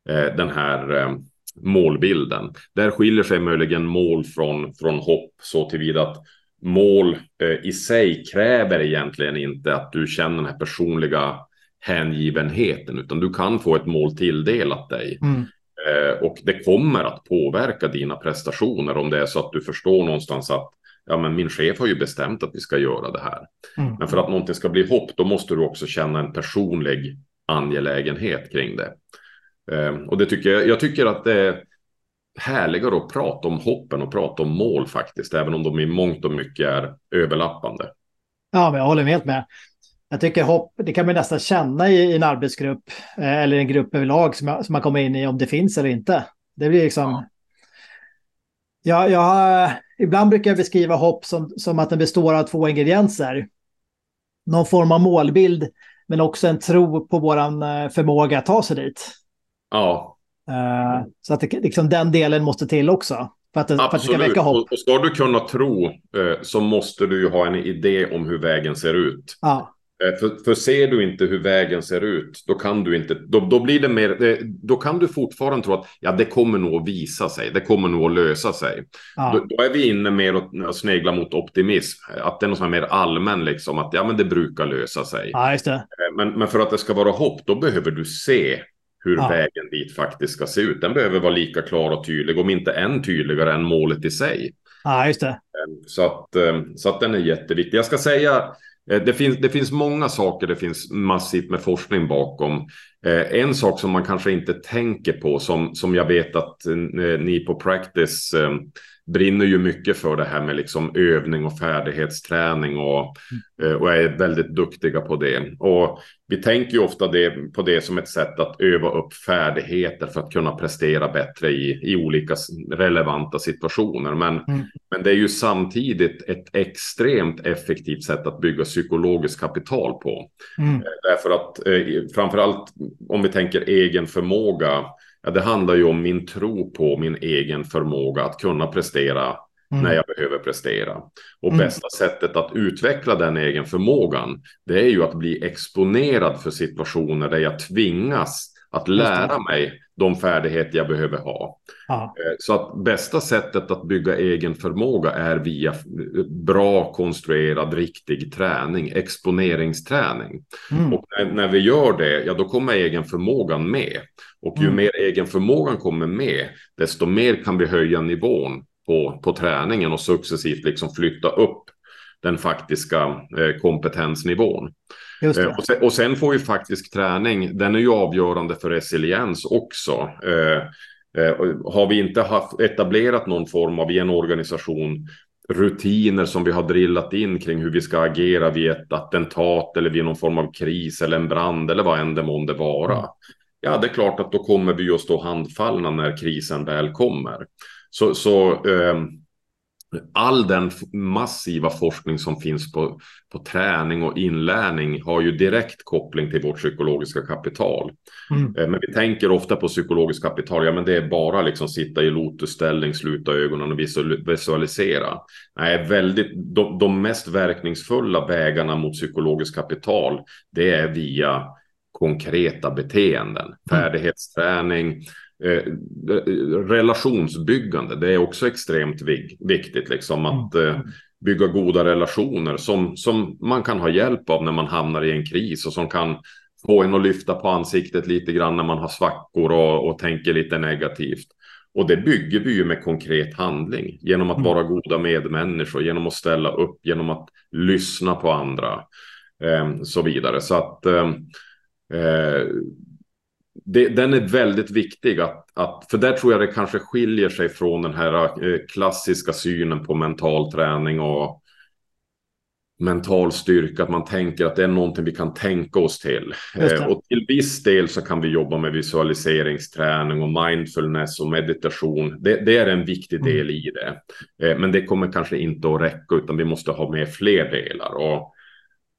eh, den här eh, målbilden. Där skiljer sig möjligen mål från, från hopp så tillvida att mål eh, i sig kräver egentligen inte att du känner den här personliga hängivenheten, utan du kan få ett mål tilldelat dig. Mm. Eh, och det kommer att påverka dina prestationer om det är så att du förstår någonstans att ja, men min chef har ju bestämt att vi ska göra det här. Mm. Men för att någonting ska bli hopp, då måste du också känna en personlig angelägenhet kring det. Eh, och det tycker jag, jag tycker att det härligare att prata om hoppen och prata om mål faktiskt, även om de i mångt och mycket är överlappande. Ja, men jag håller helt med. Jag tycker hopp, det kan man nästan känna i, en arbetsgrupp eh, eller en grupp överlag som, som man kommer in i om det finns eller inte. Det blir liksom... Ja. Jag, jag, ibland brukar jag beskriva hopp som, som att den består av två ingredienser. Någon form av målbild, men också en tro på vår eh, förmåga att ta sig dit. Ja, Uh, så att det, liksom, den delen måste till också. För att, det, för att det ska väcka hopp. Och ska du kunna tro uh, så måste du ju ha en idé om hur vägen ser ut. Ja. Uh, för, för ser du inte hur vägen ser ut, då kan du inte, då, då blir det mer, då kan du fortfarande tro att ja, det kommer nog att visa sig, det kommer nog att lösa sig. Ja. Då, då, är vi inne mer och sneglar mot optimism, att det är något som är mer allmän, liksom, att ja, men det brukar lösa sig. Ja. Men, men för att det ska vara hopp, då behöver du se hur ja. vägen dit faktiskt ska se ut. Den behöver vara lika klar och tydlig, om inte än tydligare än målet i sig. Ja, just det. Ehm, så att, ehm, så att den är jätteviktig. Jag ska säga, eh, det finns, det finns många saker, det finns massivt med forskning bakom. Eh, en sak som man kanske inte tänker på, som, som jag vet att eh, ni på Practice ehm, brinner ju mycket för det här med liksom övning och färdighetsträning och, mm. och är väldigt duktiga på det. Och vi tänker ju ofta det, på det som ett sätt att öva upp färdigheter för att kunna prestera bättre i, i olika relevanta situationer. Men, mm. men det är ju samtidigt ett extremt effektivt sätt att bygga psykologiskt kapital på. Mm. Eh, därför att eh, framförallt om vi tänker egen förmåga Ja, det handlar ju om min tro på min egen förmåga att kunna prestera mm. när jag behöver prestera. Och mm. bästa sättet att utveckla den egen förmågan, det är ju att bli exponerad för situationer där jag tvingas att lära mig de färdigheter jag behöver ha. Ja. Eh, så att bästa sättet att bygga egen förmåga är via bra konstruerad riktig träning, exponeringsträning. Mm. Och när, när, vi gör det, ja då kommer egen förmågan med. Och ju mm. mer egen förmågan kommer med, desto mer kan vi höja nivån på, på träningen och successivt liksom flytta upp den faktiska eh, kompetensnivån. Eh, och, sen, och, sen, får ju faktisk träning, den är ju avgörande för resiliens också. Eh, eh, har vi inte haft, etablerat någon form av i en organisation rutiner som vi har drillat in kring hur vi ska agera vid ett attentat eller vid någon form av kris eller en brand eller vad än det månde vara. Mm. Ja, det är klart att då kommer vi att stå handfallna när krisen väl kommer. Så, så eh, all den massiva forskning som finns på, på träning och inlärning har ju direkt koppling till vårt psykologiska kapital. Mm. Eh, men vi tänker ofta på psykologiskt kapital, ja men det är bara liksom sitta i lotusställning, sluta ögonen och visualisera. Nej, väldigt, de, de mest verkningsfulla vägarna mot psykologiskt kapital, det är via konkreta beteenden, mm. färdighetsträning, Eh, relationsbyggande, det är också extremt vik viktigt. Liksom, att mm. eh, bygga goda relationer som, som man kan ha hjälp av när man hamnar i en kris och som kan få en att lyfta på ansiktet lite grann när man har svackor och, och tänker lite negativt. Och det bygger vi ju med konkret handling genom att mm. vara goda medmänniskor, genom att ställa upp, genom att lyssna på andra eh, så vidare. Så att eh, det, den är väldigt viktig att, att, för där tror jag det kanske skiljer sig från den här eh, klassiska synen på mental träning och mental styrka, att man tänker att det är någonting vi kan tänka oss till. Eh, och till viss del så kan vi jobba med visualiseringsträning och mindfulness och meditation. Det, det är en viktig mm. del i det. Eh, men det kommer kanske inte att räcka, utan vi måste ha med fler delar. Och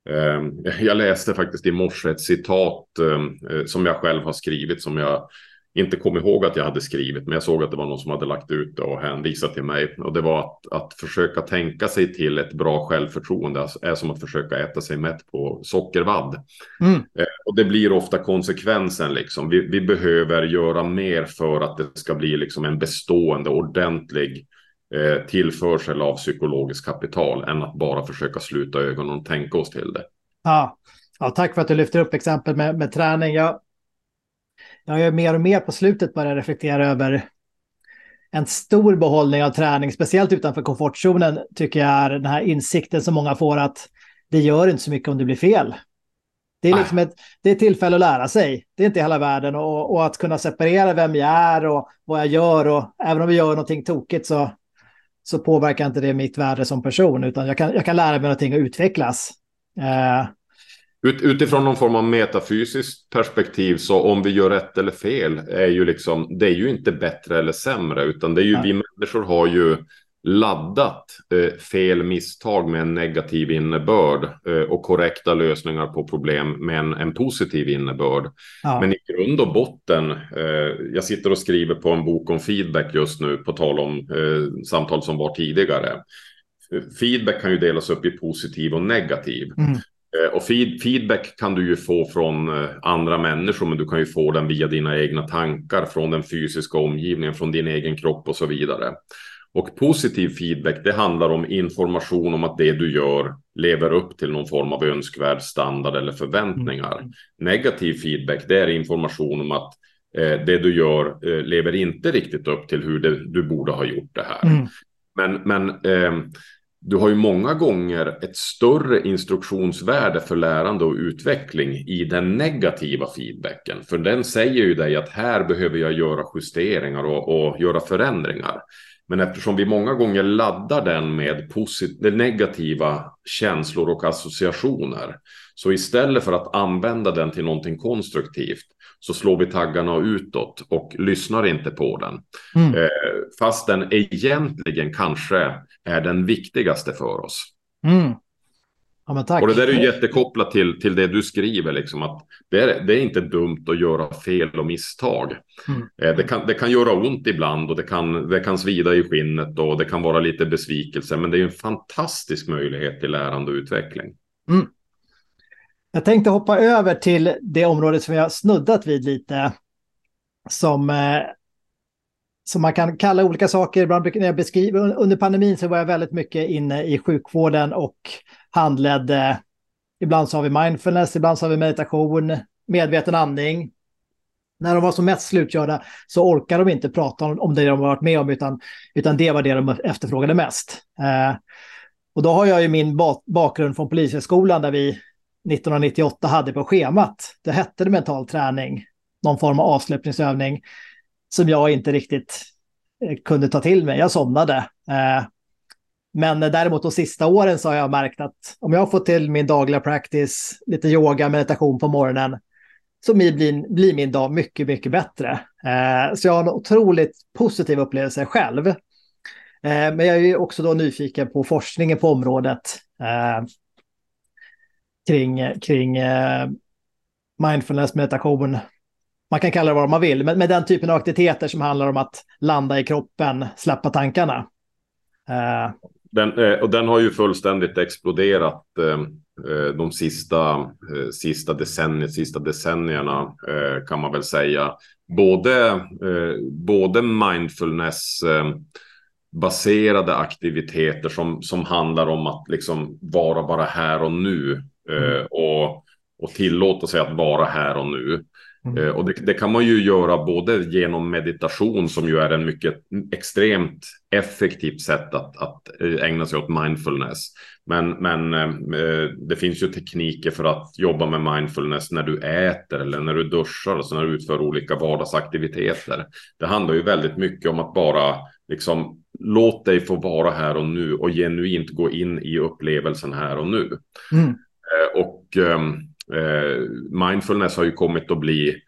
jag läste faktiskt i morse ett citat ehm, eh, som jag själv har skrivit som jag inte kom ihåg att jag hade skrivit, men jag såg att det var någon som hade lagt ut det och hänvisat till mig. Och det var att, att försöka tänka sig till ett bra självförtroende är som att försöka äta sig mätt på sockervadd. Mm. Eh, och det blir ofta konsekvensen liksom. Vi, vi, behöver göra mer för att det ska bli liksom en bestående, ordentlig eh, tillförsel av psykologiskt kapital än att bara försöka sluta ögonen och tänka oss till det. Ja, ja tack för att du lyfter upp exempel med, med träning. Jag, jag är mer och mer på slutet börjat reflektera över en stor behållning av träning, speciellt utanför komfortzonen, tycker jag är den här insikten som många får att det gör inte så mycket om det blir fel. Det är liksom ett, det är ett tillfälle att lära sig. Det är inte hela världen och, och, att kunna separera vem jag är och vad jag gör och även om vi gör någonting tokigt så så påverkar inte det mitt värde som person, utan jag kan, jag kan lära mig någonting och utvecklas. Eh. Ut, utifrån någon form av metafysiskt perspektiv, så om vi gör rätt eller fel, är ju liksom, det är ju inte bättre eller sämre, utan det är ju, ja. vi människor har ju laddat eh, fel misstag med en negativ innebörd eh, och korrekta lösningar på problem med en, en positiv innebörd. Ja. Men i grund och botten, eh, jag sitter och skriver på en bok om feedback just nu, på tal om eh, samtal som var tidigare. Feedback kan ju delas upp i positiv och negativ. Mm. Eh, och feed, feedback kan du ju få från eh, andra människor, men du kan ju få den via dina egna tankar, från den fysiska omgivningen, från din egen kropp och så vidare. Och positiv feedback, det handlar om information om att det du gör lever upp till någon form av önskvärd standard eller förväntningar. Mm. Negativ feedback, det är information om att eh, det du gör eh, lever inte riktigt upp till hur det, du borde ha gjort det här. Mm. Men, men eh, du har ju många gånger ett större instruktionsvärde för lärande och utveckling i den negativa feedbacken. För den säger ju dig att här behöver jag göra justeringar och, och göra förändringar. Men eftersom vi många gånger laddar den med negativa känslor och associationer. Så istället för att använda den till någonting konstruktivt så slår vi taggarna utåt och lyssnar inte på den. Mm. Eh, fast den egentligen kanske är den viktigaste för oss. Mm. Ja, och det där är ju jättekopplat till, till det du skriver, liksom, att det är, det är inte dumt att göra fel och misstag. Mm. Eh, det, kan, det kan göra ont ibland och det kan, det kan svida i skinnet och det kan vara lite besvikelse, men det är en fantastisk möjlighet till lärande och utveckling. Mm. Jag tänkte hoppa över till det området som har snuddat vid lite, som, eh, som man kan kalla olika saker. Ibland när jag beskriver, under pandemin så var jag väldigt mycket inne i sjukvården och handledde. Ibland så har vi mindfulness, ibland så har vi meditation, medveten andning. när de var som mest slutkörda så orkar de inte prata om, det de har varit med om, utan, utan det var det de efterfrågade mest. Eh, och då har jag ju min bakgrund från Polishögskolan där vi 1998 hade på schemat, det hette det mental träning, någon form av avslutningsövning som jag inte riktigt eh, kunde ta till mig. Jag somnade. Eh, men däremot de sista åren så har jag märkt att om jag får till min dagliga practice, lite yoga, meditation på morgonen, så blir, blir min dag mycket, mycket bättre. Eh, så jag har en otroligt positiv upplevelse själv. Men jag är också då nyfiken på forskningen på området kring, kring mindfulness, meditation. Man kan kalla det vad man vill, men med den typen av aktiviteter som handlar om att landa i kroppen, släppa tankarna. Eh, den, eh, och den har ju fullständigt exploderat Eh, de sista, sista, decennier, sista decennierna kan man väl säga. Både, både mindfulness baserade aktiviteter som, som handlar om att liksom vara bara här och nu mm. och, och tillåta sig att vara här och nu. Mm. Och det, det, kan man ju göra både genom meditation som ju är en mycket extremt effektivt sätt att, att ägna sig åt mindfulness. Men, men eh, det finns ju tekniker för att jobba med mindfulness när du äter eller när du duschar, alltså när du utför olika vardagsaktiviteter. Det handlar ju väldigt mycket om att bara liksom låt dig få vara här och nu och genuint gå in i upplevelsen här och nu. Mm. Eh, och ehm, eh, mindfulness har ju kommit att bli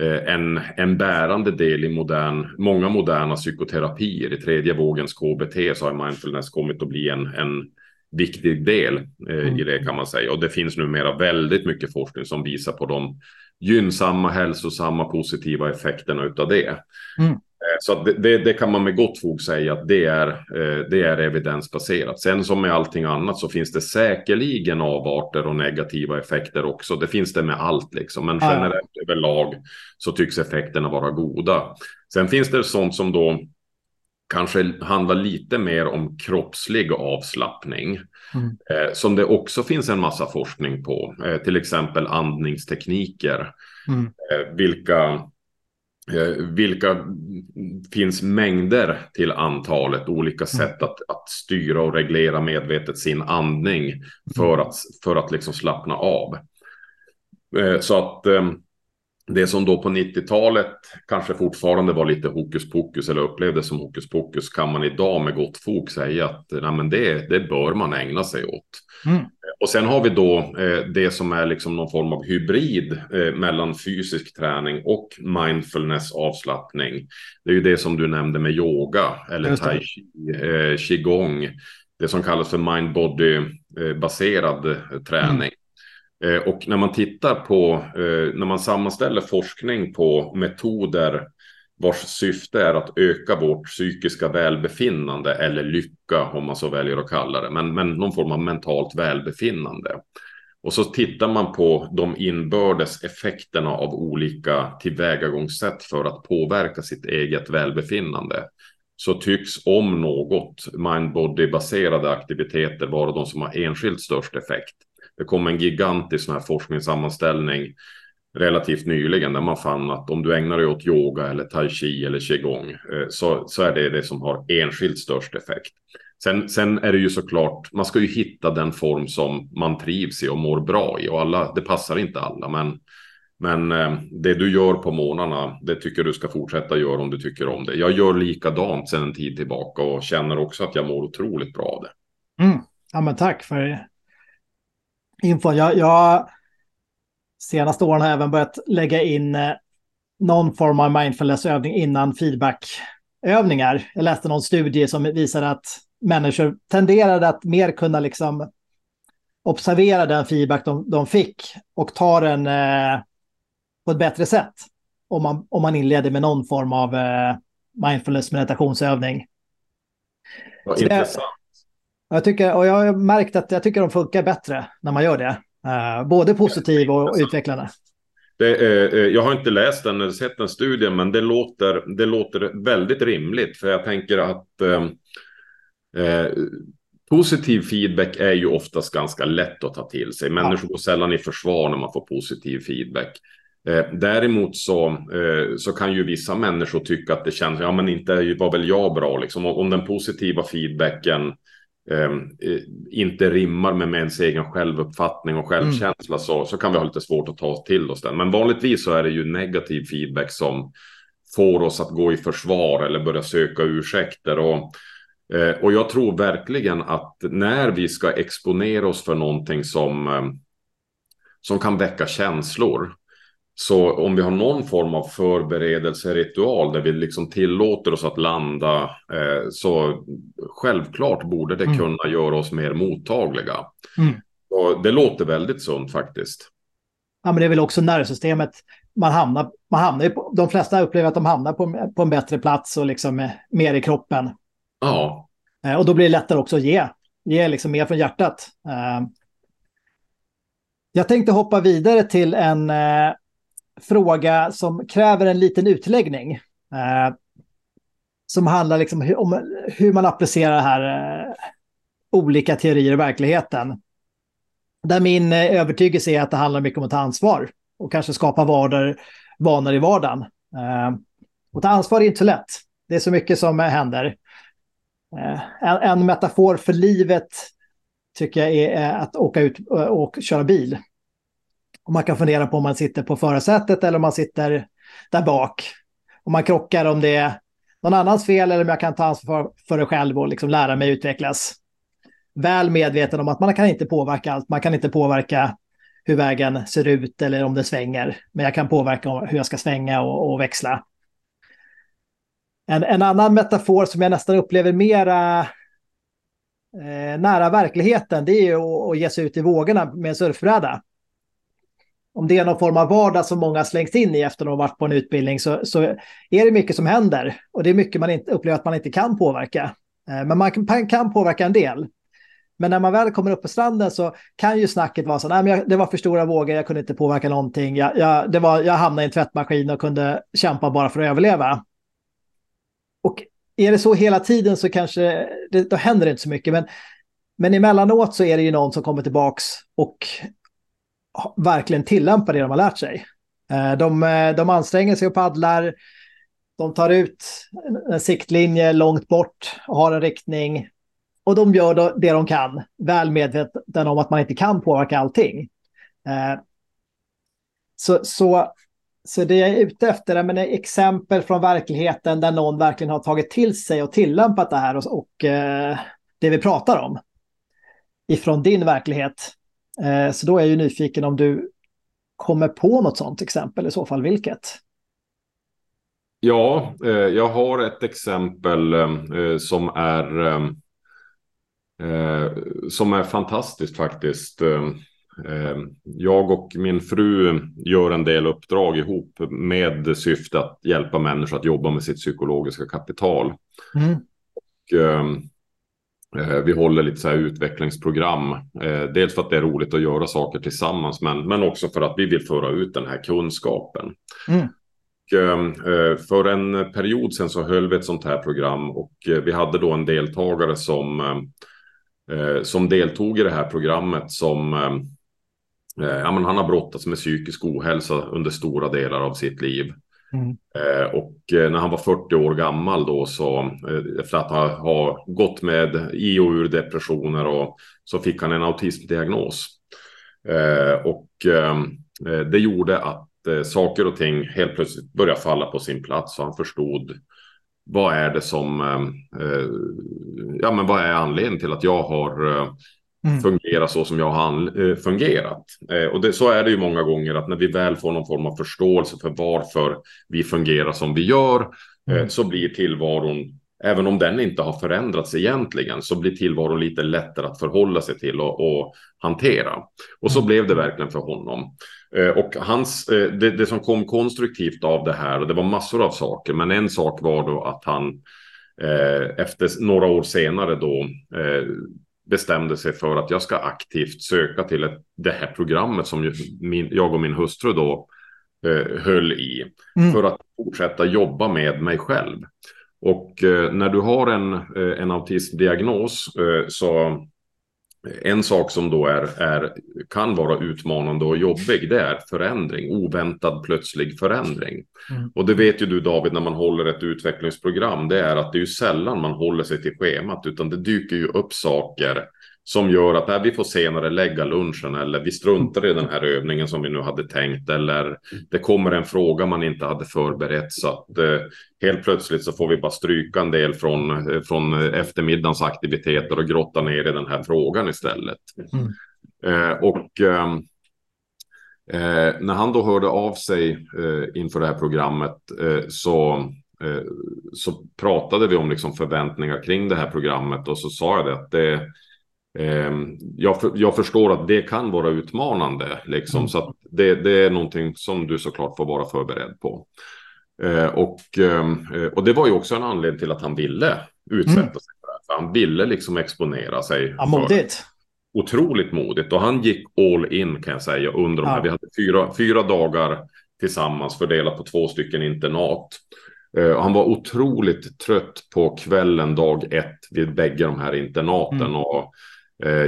eh, en, en bärande del i modern, många moderna psykoterapier. I tredje vågens KBT så har mindfulness kommit att bli en, en viktig del eh, i mm. det kan man säga. Och det finns numera väldigt mycket forskning som visar på de gynnsamma, hälsosamma, positiva effekterna utav det. Mm. Eh, så det, det, det, kan man med gott fog säga att det är, eh, det är evidensbaserat. Sen som med allting annat så finns det säkerligen avarter och negativa effekter också. Det finns det med allt liksom. Men generellt ja. överlag så tycks effekterna vara goda. Sen finns det sånt som då kanske handlar lite mer om kroppslig avslappning. Mm. Eh, som det också finns en massa forskning på. Eh, till exempel andningstekniker. Mm. Eh, vilka, vilka finns mängder till antalet olika mm. sätt att, att styra och reglera medvetet sin andning. För mm. att, för att liksom slappna av. Så att eh, det som då på 90-talet kanske fortfarande var lite hokus pokus eller upplevdes som hokus pokus kan man idag med gott fog säga att nej, men det, det bör man ägna sig åt. Mm. Och sen har vi då eh, det som är liksom någon form av hybrid eh, mellan fysisk träning och mindfulness avslappning. Det är ju det som du nämnde med yoga eller tai chi, eh, qigong. Det som kallas för mind-body eh, baserad eh, träning. Mm. Eh, och när man tittar på, eh, när man sammanställer forskning på metoder vars syfte är att öka vårt psykiska välbefinnande eller lycka om man så väljer att kalla det, men, men någon form av mentalt välbefinnande. Och så tittar man på de inbördes effekterna av olika tillvägagångssätt för att påverka sitt eget välbefinnande. Så tycks om något mind-body-baserade aktiviteter vara de som har enskilt störst effekt. Det kom en gigantisk sån här forskningssammanställning relativt nyligen där man fann att om du ägnar dig åt yoga eller tai chi eller qigong eh, så, så är det det som har enskilt störst effekt. Sen, sen är det ju såklart, man ska ju hitta den form som man trivs i och mår bra i och alla, det passar inte alla, men men eh, det du gör på månaderna, det tycker du ska fortsätta göra om du tycker om det. Jag gör likadant sedan en tid tillbaka och känner också att jag mår otroligt bra av det. Mm. Ja, men tack för info. Jag, jag senaste åren har jag även börjat lägga in eh, någon form av mindfulness-övning innan feedback-övningar. Jag läste någon studie som visade att människor tenderade att mer kunna liksom observera den feedback de, de fick och ta den eh, på ett bättre sätt. Om man, om man inleder med någon form av eh, mindfulness meditationsövning. Vad intressant. Jag tycker, och jag har märkt att jag tycker de funkar bättre när man gör det. Uh, både positiv och utvecklande. Är, eh, jag har inte läst den eller sett den studien, men det låter, det låter väldigt rimligt. För jag tänker att eh, eh, positiv feedback är ju oftast ganska lätt att ta till sig. Människor går sällan i försvar när man får positiv feedback. Eh, däremot så, eh, så kan ju vissa människor tycka att det känns, ja men inte var väl jag bra liksom. Om den positiva feedbacken ehm, eh, inte rimmar med ens egen självuppfattning och självkänsla mm. så, så kan vi ha lite svårt att ta oss till oss den. Men vanligtvis så är det ju negativ feedback som får oss att gå i försvar eller börja söka ursäkter. Och, eh, och jag tror verkligen att när vi ska exponera oss för någonting som, eh, som kan väcka känslor så om vi har någon form av förberedelseritual där vi liksom tillåter oss att landa eh, så självklart borde det mm. kunna göra oss mer mottagliga. Mm. Och det låter väldigt sunt faktiskt. Ja, men det är väl också nervsystemet. Man hamnar, man hamnar på, de flesta upplever att de hamnar på, på en bättre plats och liksom mer i kroppen. Ja. Eh, och då blir det lättare också att ge, ge liksom mer från hjärtat. Eh, jag tänkte hoppa vidare till en eh, fråga som kräver en liten utläggning. Eh, som handlar liksom om hur man applicerar det här eh, olika teorier i verkligheten. Där min eh, övertygelse är att det handlar mycket om att ta ansvar och kanske skapa vardag, vanor i vardagen. Eh, och ta ansvar är inte så lätt. Det är så mycket som eh, händer. Eh, en, en, metafor för livet tycker jag är eh, att åka ut eh, och köra bil. Och man kan fundera på om man sitter på förarsätet eller om man sitter där bak. Om man krockar, om det är någon annans fel eller om jag kan ta ansvar för det själv och liksom lära mig utvecklas. Väl medveten om att man kan inte påverka allt. Man kan inte påverka hur vägen ser ut eller om det svänger. Men jag kan påverka hur jag ska svänga och, och växla. En, en, annan metafor som jag nästan upplever mera eh, nära verkligheten, det är ju att, att ge sig ut i vågorna med en surfbräda om det är någon form av vardag som många slängs in i efter att ha varit på en utbildning så, så är det mycket som händer. Och det är mycket man inte, upplever att man inte kan påverka. Eh, men man kan, kan påverka en del. Men när man väl kommer upp på stranden så kan ju snacket vara så nej men jag, det var för stora vågor, jag kunde inte påverka någonting. Jag, jag, det var, jag hamnade i en tvättmaskin och kunde kämpa bara för att överleva. Och är det så hela tiden så kanske det, då händer det inte så mycket. Men, men emellanåt så är det ju någon som kommer tillbaks och verkligen tillämpar det de har lärt sig. Eh, de, eh, de anstränger sig och paddlar. De tar ut en siktlinje långt bort och har en riktning. Och de gör det de kan, väl medvetna om att man inte kan påverka allting. Eh, så, så, så det jag är ute efter är exempel från verkligheten där någon verkligen har tagit till sig och tillämpat det här och, och det vi pratar om. Ifrån din verklighet. Eh, så då är jag ju nyfiken om du kommer på något sådant exempel, i så fall vilket? Ja, eh, jag har ett exempel eh, som är som är fantastiskt faktiskt. Jag och min fru gör en del uppdrag ihop med syfte att hjälpa människor att jobba med sitt psykologiska kapital. Mm. Och, vi håller lite så här utvecklingsprogram. Eh, dels för att det är roligt att göra saker tillsammans, men, men också för att vi vill föra ut den här kunskapen. Mm. Ehm, eh, för en period sedan så höll vi ett sånt här program och vi hade då en deltagare som, som deltog i det här programmet som ja, men han har brottats med psykisk ohälsa under stora delar av sitt liv. Mm. Eh, och eh, när han var 40 år gammal då så eh, efter att ha, ha gått med i och ur depressioner och så fick han en autismdiagnos. och det gjorde att saker och ting helt plötsligt började falla på sin plats och han förstod vad är det som, ja men vad är anledningen till att jag har mm. fungera så som jag har eh, fungerat. Eh, och det, så är det ju många gånger att när vi väl får någon form av förståelse för varför vi fungerar som vi gör eh, mm. så blir tillvaron Även om den inte har förändrats egentligen så blir tillvaron lite lättare att förhålla sig till och, och hantera. Och så mm. blev det verkligen för honom. Och hans, det, det, som kom konstruktivt av det här, och det var massor av saker, men en sak var då att han efter några år senare då bestämde sig för att jag ska aktivt söka till ett, det här programmet som min, jag och min hustru då eh, höll i. Mm. För att fortsätta jobba med mig själv. Och eh, när du har en, eh, en autismdiagnos eh, så, en sak som då är, är, kan vara utmanande och jobbig, det är förändring, oväntad plötslig förändring. Mm. Och det vet ju du David när man håller ett utvecklingsprogram, det är att det är ju sällan man håller sig till schemat, utan det dyker ju upp saker som gör att nej, vi får senare lägga lunchen eller vi struntar i den här övningen som vi nu hade tänkt eller det kommer en fråga man inte hade förberett så att eh, helt plötsligt så får vi bara stryka en del från, eh, från eftermiddagens aktiviteter och grotta ner i den här frågan istället. Mm. Eh, och ehm, eh, när han då hörde av sig eh, inför det här programmet eh, så så pratade vi om liksom förväntningar kring det här programmet och så sa jag det att det jag, för, jag, förstår att det kan vara utmanande, liksom, mm. så det, det, är någonting som du såklart får vara förberedd på. Eh, och, ehm, eh, och det var ju också en anledning till att han ville utsätta mm. sig för det. Han ville liksom exponera sig. Ja, modigt. Otroligt modigt. Och han gick all in kan jag säga under de här. Ja. Vi hade fyra, fyra dagar tillsammans fördelat på två stycken internat. Uh, han var otroligt trött på kvällen dag ett vid bägge de här internaten. Mm. Och eh,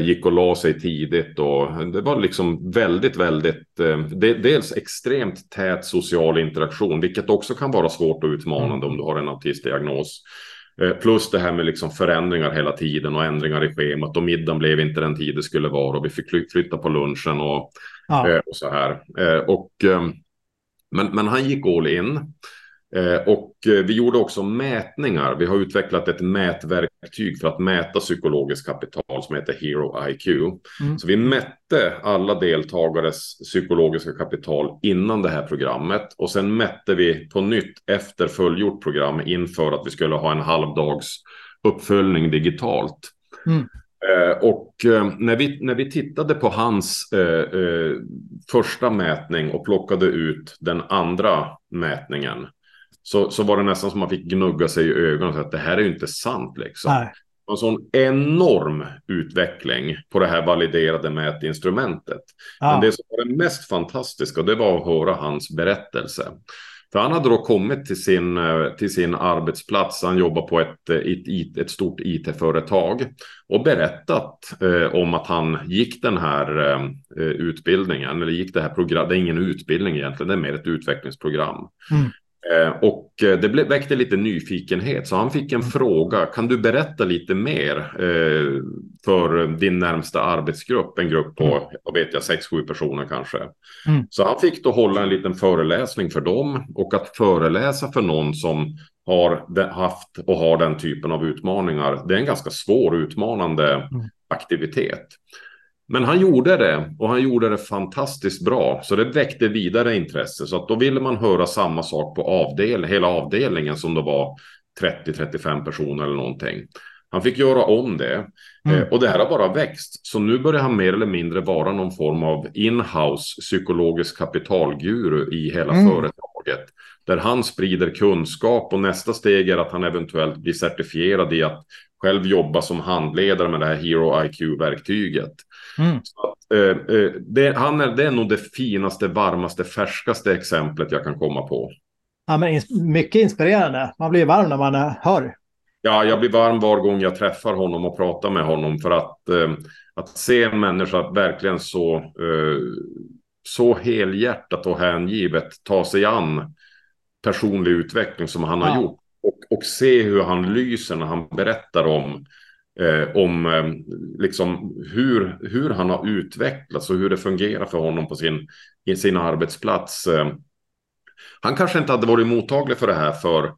gick och la sig tidigt och det var liksom väldigt, väldigt, eh, de, dels extremt tät social interaktion, vilket också kan vara svårt och utmanande om du har en autistdiagnos. Eh, plus det här med liksom förändringar hela tiden och ändringar i schemat och middagen blev inte den tid det skulle vara och vi fick flytta på lunchen och, ja. Eh, och så här. Eh, och, eh, men, men han gick all in. Eh, och eh, vi gjorde också mätningar. Vi har utvecklat ett mätverktyg för att mäta psykologiskt kapital som heter Hero IQ. Mm. Så vi mätte alla deltagares psykologiska kapital innan det här programmet och sen mätte vi på nytt efter fullgjort program inför att vi skulle ha en halvdags uppföljning digitalt. Mm. Eh, och när, vi, när vi tittade på hans eh, eh, första mätning och plockade ut den andra mätningen så, så var det nästan som man fick gnugga sig i ögonen säga att det här är ju inte sant liksom. Nej. En sån enorm utveckling på det här validerade mätinstrumentet. Ja. Men det som var det mest fantastiska, det var att höra hans berättelse. För han hade då kommit till sin, till sin arbetsplats, han jobbar på ett, ett, ett stort it-företag och berättat eh, om att han gick den här eh, utbildningen, eller gick det här programmet, det är ingen utbildning egentligen, det är mer ett utvecklingsprogram. Mm. Eh, och eh, det väckte lite nyfikenhet, så han fick en mm. fråga. Kan du berätta lite mer eh, för din närmsta arbetsgrupp? En grupp på, mm. vad vet jag, sex, sju personer kanske. Mm. Så han fick då hålla en liten föreläsning för dem. Och att föreläsa för någon som har haft och har den typen av utmaningar, det är en ganska svår utmanande mm. aktivitet. Men han gjorde det och han gjorde det fantastiskt bra. Så det väckte vidare intresse. Så att då ville man höra samma sak på avdel hela avdelningen som det var 30-35 personer eller någonting. Han fick göra om det. Mm. Eh, och det här har bara växt. Så nu börjar han mer eller mindre vara någon form av inhouse psykologisk kapitalguru i hela mm. företaget. Där han sprider kunskap och nästa steg är att han eventuellt blir certifierad i att själv jobba som handledare med det här Hero IQ-verktyget. Mm. Att, eh, eh, det, han är, det är nog det finaste, varmaste, färskaste exemplet jag kan komma på. Ja, men ins mycket inspirerande. Man blir varm när man eh, hör. Ja, jag blir varm var gång jag träffar honom och pratar med honom för att, eh, att se en människa verkligen så, eh, så helhjärtat och hängivet ta sig an personlig utveckling som han ja. har gjort och, och se hur han lyser när han berättar om eh, om eh, liksom hur, hur han har utvecklats och hur det fungerar för honom på sin, i sin arbetsplats. Eh, han kanske inte hade varit mottaglig för det här för,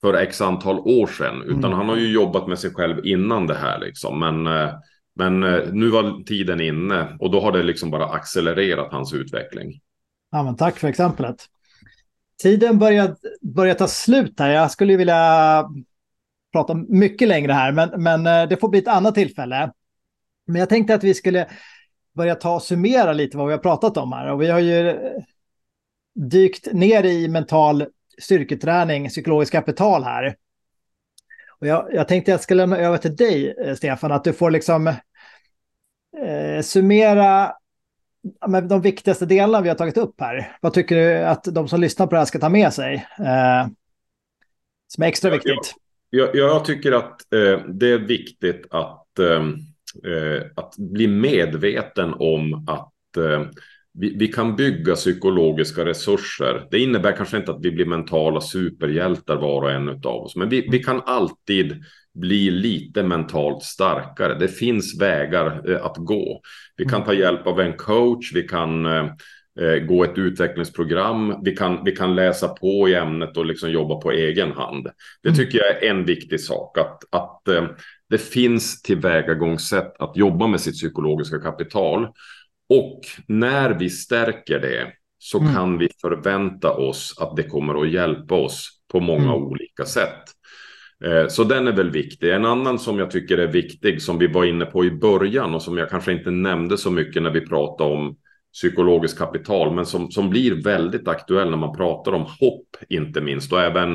för x antal år sedan, utan mm. han har ju jobbat med sig själv innan det här liksom. Men, eh, men eh, nu var tiden inne och då har det liksom bara accelererat hans utveckling. Ja, men tack för exemplet. Tiden börjar, börjar ta slut här. Jag skulle vilja prata mycket längre här, men, men eh, det får bli ett annat tillfälle. Men jag tänkte att vi skulle börja ta och summera lite vad vi har pratat om här. Och vi har ju eh, dykt ner i mental styrketräning, psykologiskt kapital här. Och jag, jag tänkte att jag ska lämna över till dig, eh, Stefan, att du får liksom eh, summera med de viktigaste delarna vi har tagit upp här. Vad tycker du att de som lyssnar på det här ska ta med sig? Eh, som är extra viktigt. Jag, jag tycker att eh, det är viktigt att, eh, eh, att bli medveten om att eh, vi, vi, kan bygga psykologiska resurser. Det innebär kanske inte att vi blir mentala superhjältar var och en av oss, men vi, vi kan alltid bli lite mentalt starkare. Det finns vägar eh, att gå. Vi kan ta hjälp av en coach, vi kan eh, eh, gå ett utvecklingsprogram, vi kan, vi kan läsa på i ämnet och liksom jobba på egen hand. Det mm. tycker jag är en viktig sak, att, att det finns tillvägagångssätt att jobba med sitt psykologiska kapital. Och när vi stärker det så mm. kan vi förvänta oss att det kommer att hjälpa oss på många mm. olika sätt. Eh, så den är väl viktig. En annan som jag tycker är viktig som vi var inne på i början och som jag kanske inte nämnde så mycket när vi pratade om psykologiskt kapital, men som, som blir väldigt aktuell när man pratar om hopp, inte minst, och även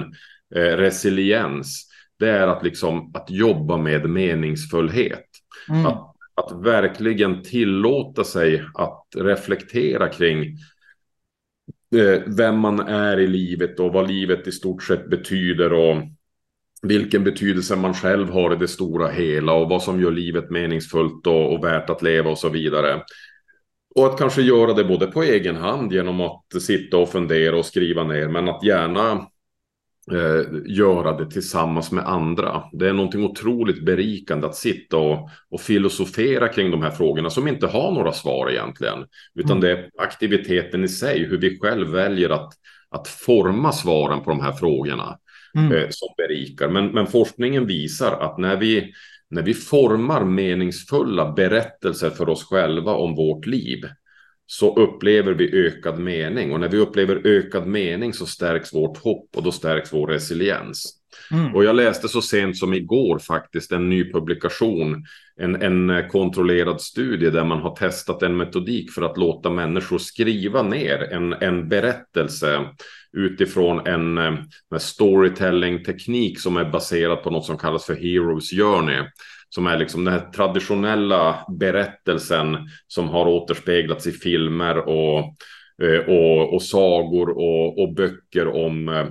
eh, resiliens. Det är att, liksom, att jobba med meningsfullhet. Mm. Att, att verkligen tillåta sig att reflektera kring eh, vem man är i livet och vad livet i stort sett betyder och vilken betydelse man själv har i det stora hela och vad som gör livet meningsfullt och, och värt att leva och så vidare. Och att kanske göra det både på egen hand genom att sitta och fundera och skriva ner, men att gärna eh, göra det tillsammans med andra. Det är någonting otroligt berikande att sitta och, och filosofera kring de här frågorna som inte har några svar egentligen, utan mm. det är aktiviteten i sig, hur vi själv väljer att, att forma svaren på de här frågorna mm. eh, som berikar. Men, men forskningen visar att när vi när vi formar meningsfulla berättelser för oss själva om vårt liv så upplever vi ökad mening och när vi upplever ökad mening så stärks vårt hopp och då stärks vår resiliens. Mm. Och jag läste så sent som igår faktiskt en ny publikation, en, en kontrollerad studie där man har testat en metodik för att låta människor skriva ner en, en berättelse utifrån en, eh, en storytelling-teknik som är baserad på något som kallas för Heroes Journey. Som är liksom den här traditionella berättelsen som har återspeglats i filmer och, eh, och, och sagor och, och böcker om eh,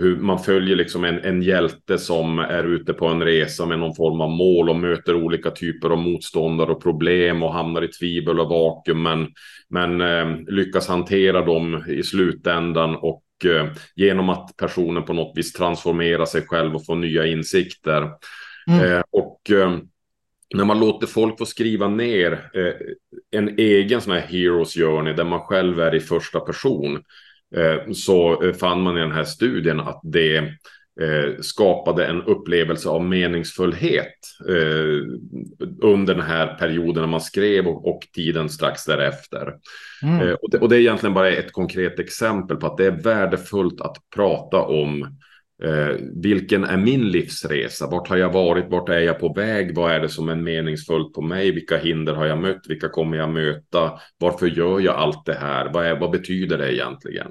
hur man följer liksom en, en hjälte som är ute på en resa med någon form av mål och möter olika typer av motståndare och problem och hamnar i tvivel och vakuum men, men eh, lyckas hantera dem i slutändan och genom att personen på något vis transformerar sig själv och får nya insikter. Mm. Eh, och eh, när man låter folk få skriva ner eh, en egen sån här heroes journey där man själv är i första person Eh, så eh, fann man i den här studien att det eh, skapade en upplevelse av meningsfullhet under den här perioden när man skrev och, tiden strax därefter. Mm. och, det, och det är egentligen bara ett konkret exempel på att det är värdefullt att prata om Eh, vilken är min livsresa? Vart har jag varit? Vart är jag på väg? Vad är det som är meningsfullt på mig? Vilka hinder har jag mött? Vilka kommer jag möta? Varför gör jag allt det här? Vad, är, vad betyder det egentligen?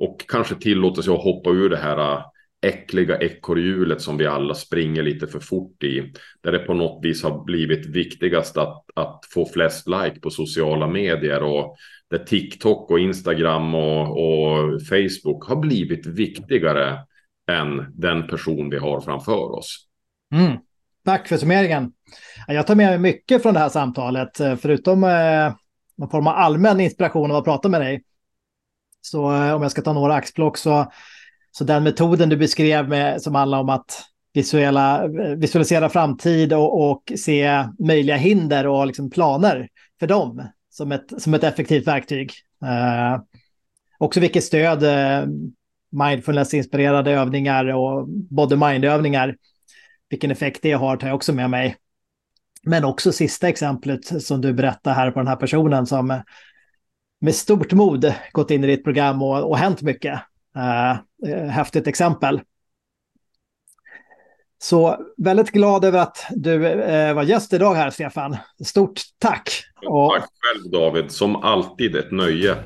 Och kanske tillåta sig att hoppa ur det här äckliga ekorrhjulet som vi alla springer lite för fort i. Där det på något vis har blivit viktigast att, att få flest like på sociala medier och där TikTok och Instagram och, och Facebook har blivit viktigare än den person vi har framför oss. Mm. Tack för summeringen. Jag tar med mig mycket från det här samtalet, förutom eh, någon form av allmän inspiration av att prata med dig. Så eh, om jag ska ta några axplock så, så den metoden du beskrev med, som handlar om att visuella, visualisera framtid och, och se möjliga hinder och liksom planer för dem som ett, som ett effektivt verktyg. Eh, också vilket stöd eh, mindfulness-inspirerade övningar och body mind-övningar. Vilken effekt det har tar jag också med mig. Men också sista exemplet som du berättar här på den här personen som med stort mod gått in i ditt program och, och hänt mycket. Eh, eh, häftigt exempel. Så väldigt glad över att du eh, var gäst idag här, Stefan. Stort tack! tack själv, David. Som alltid ett nöje.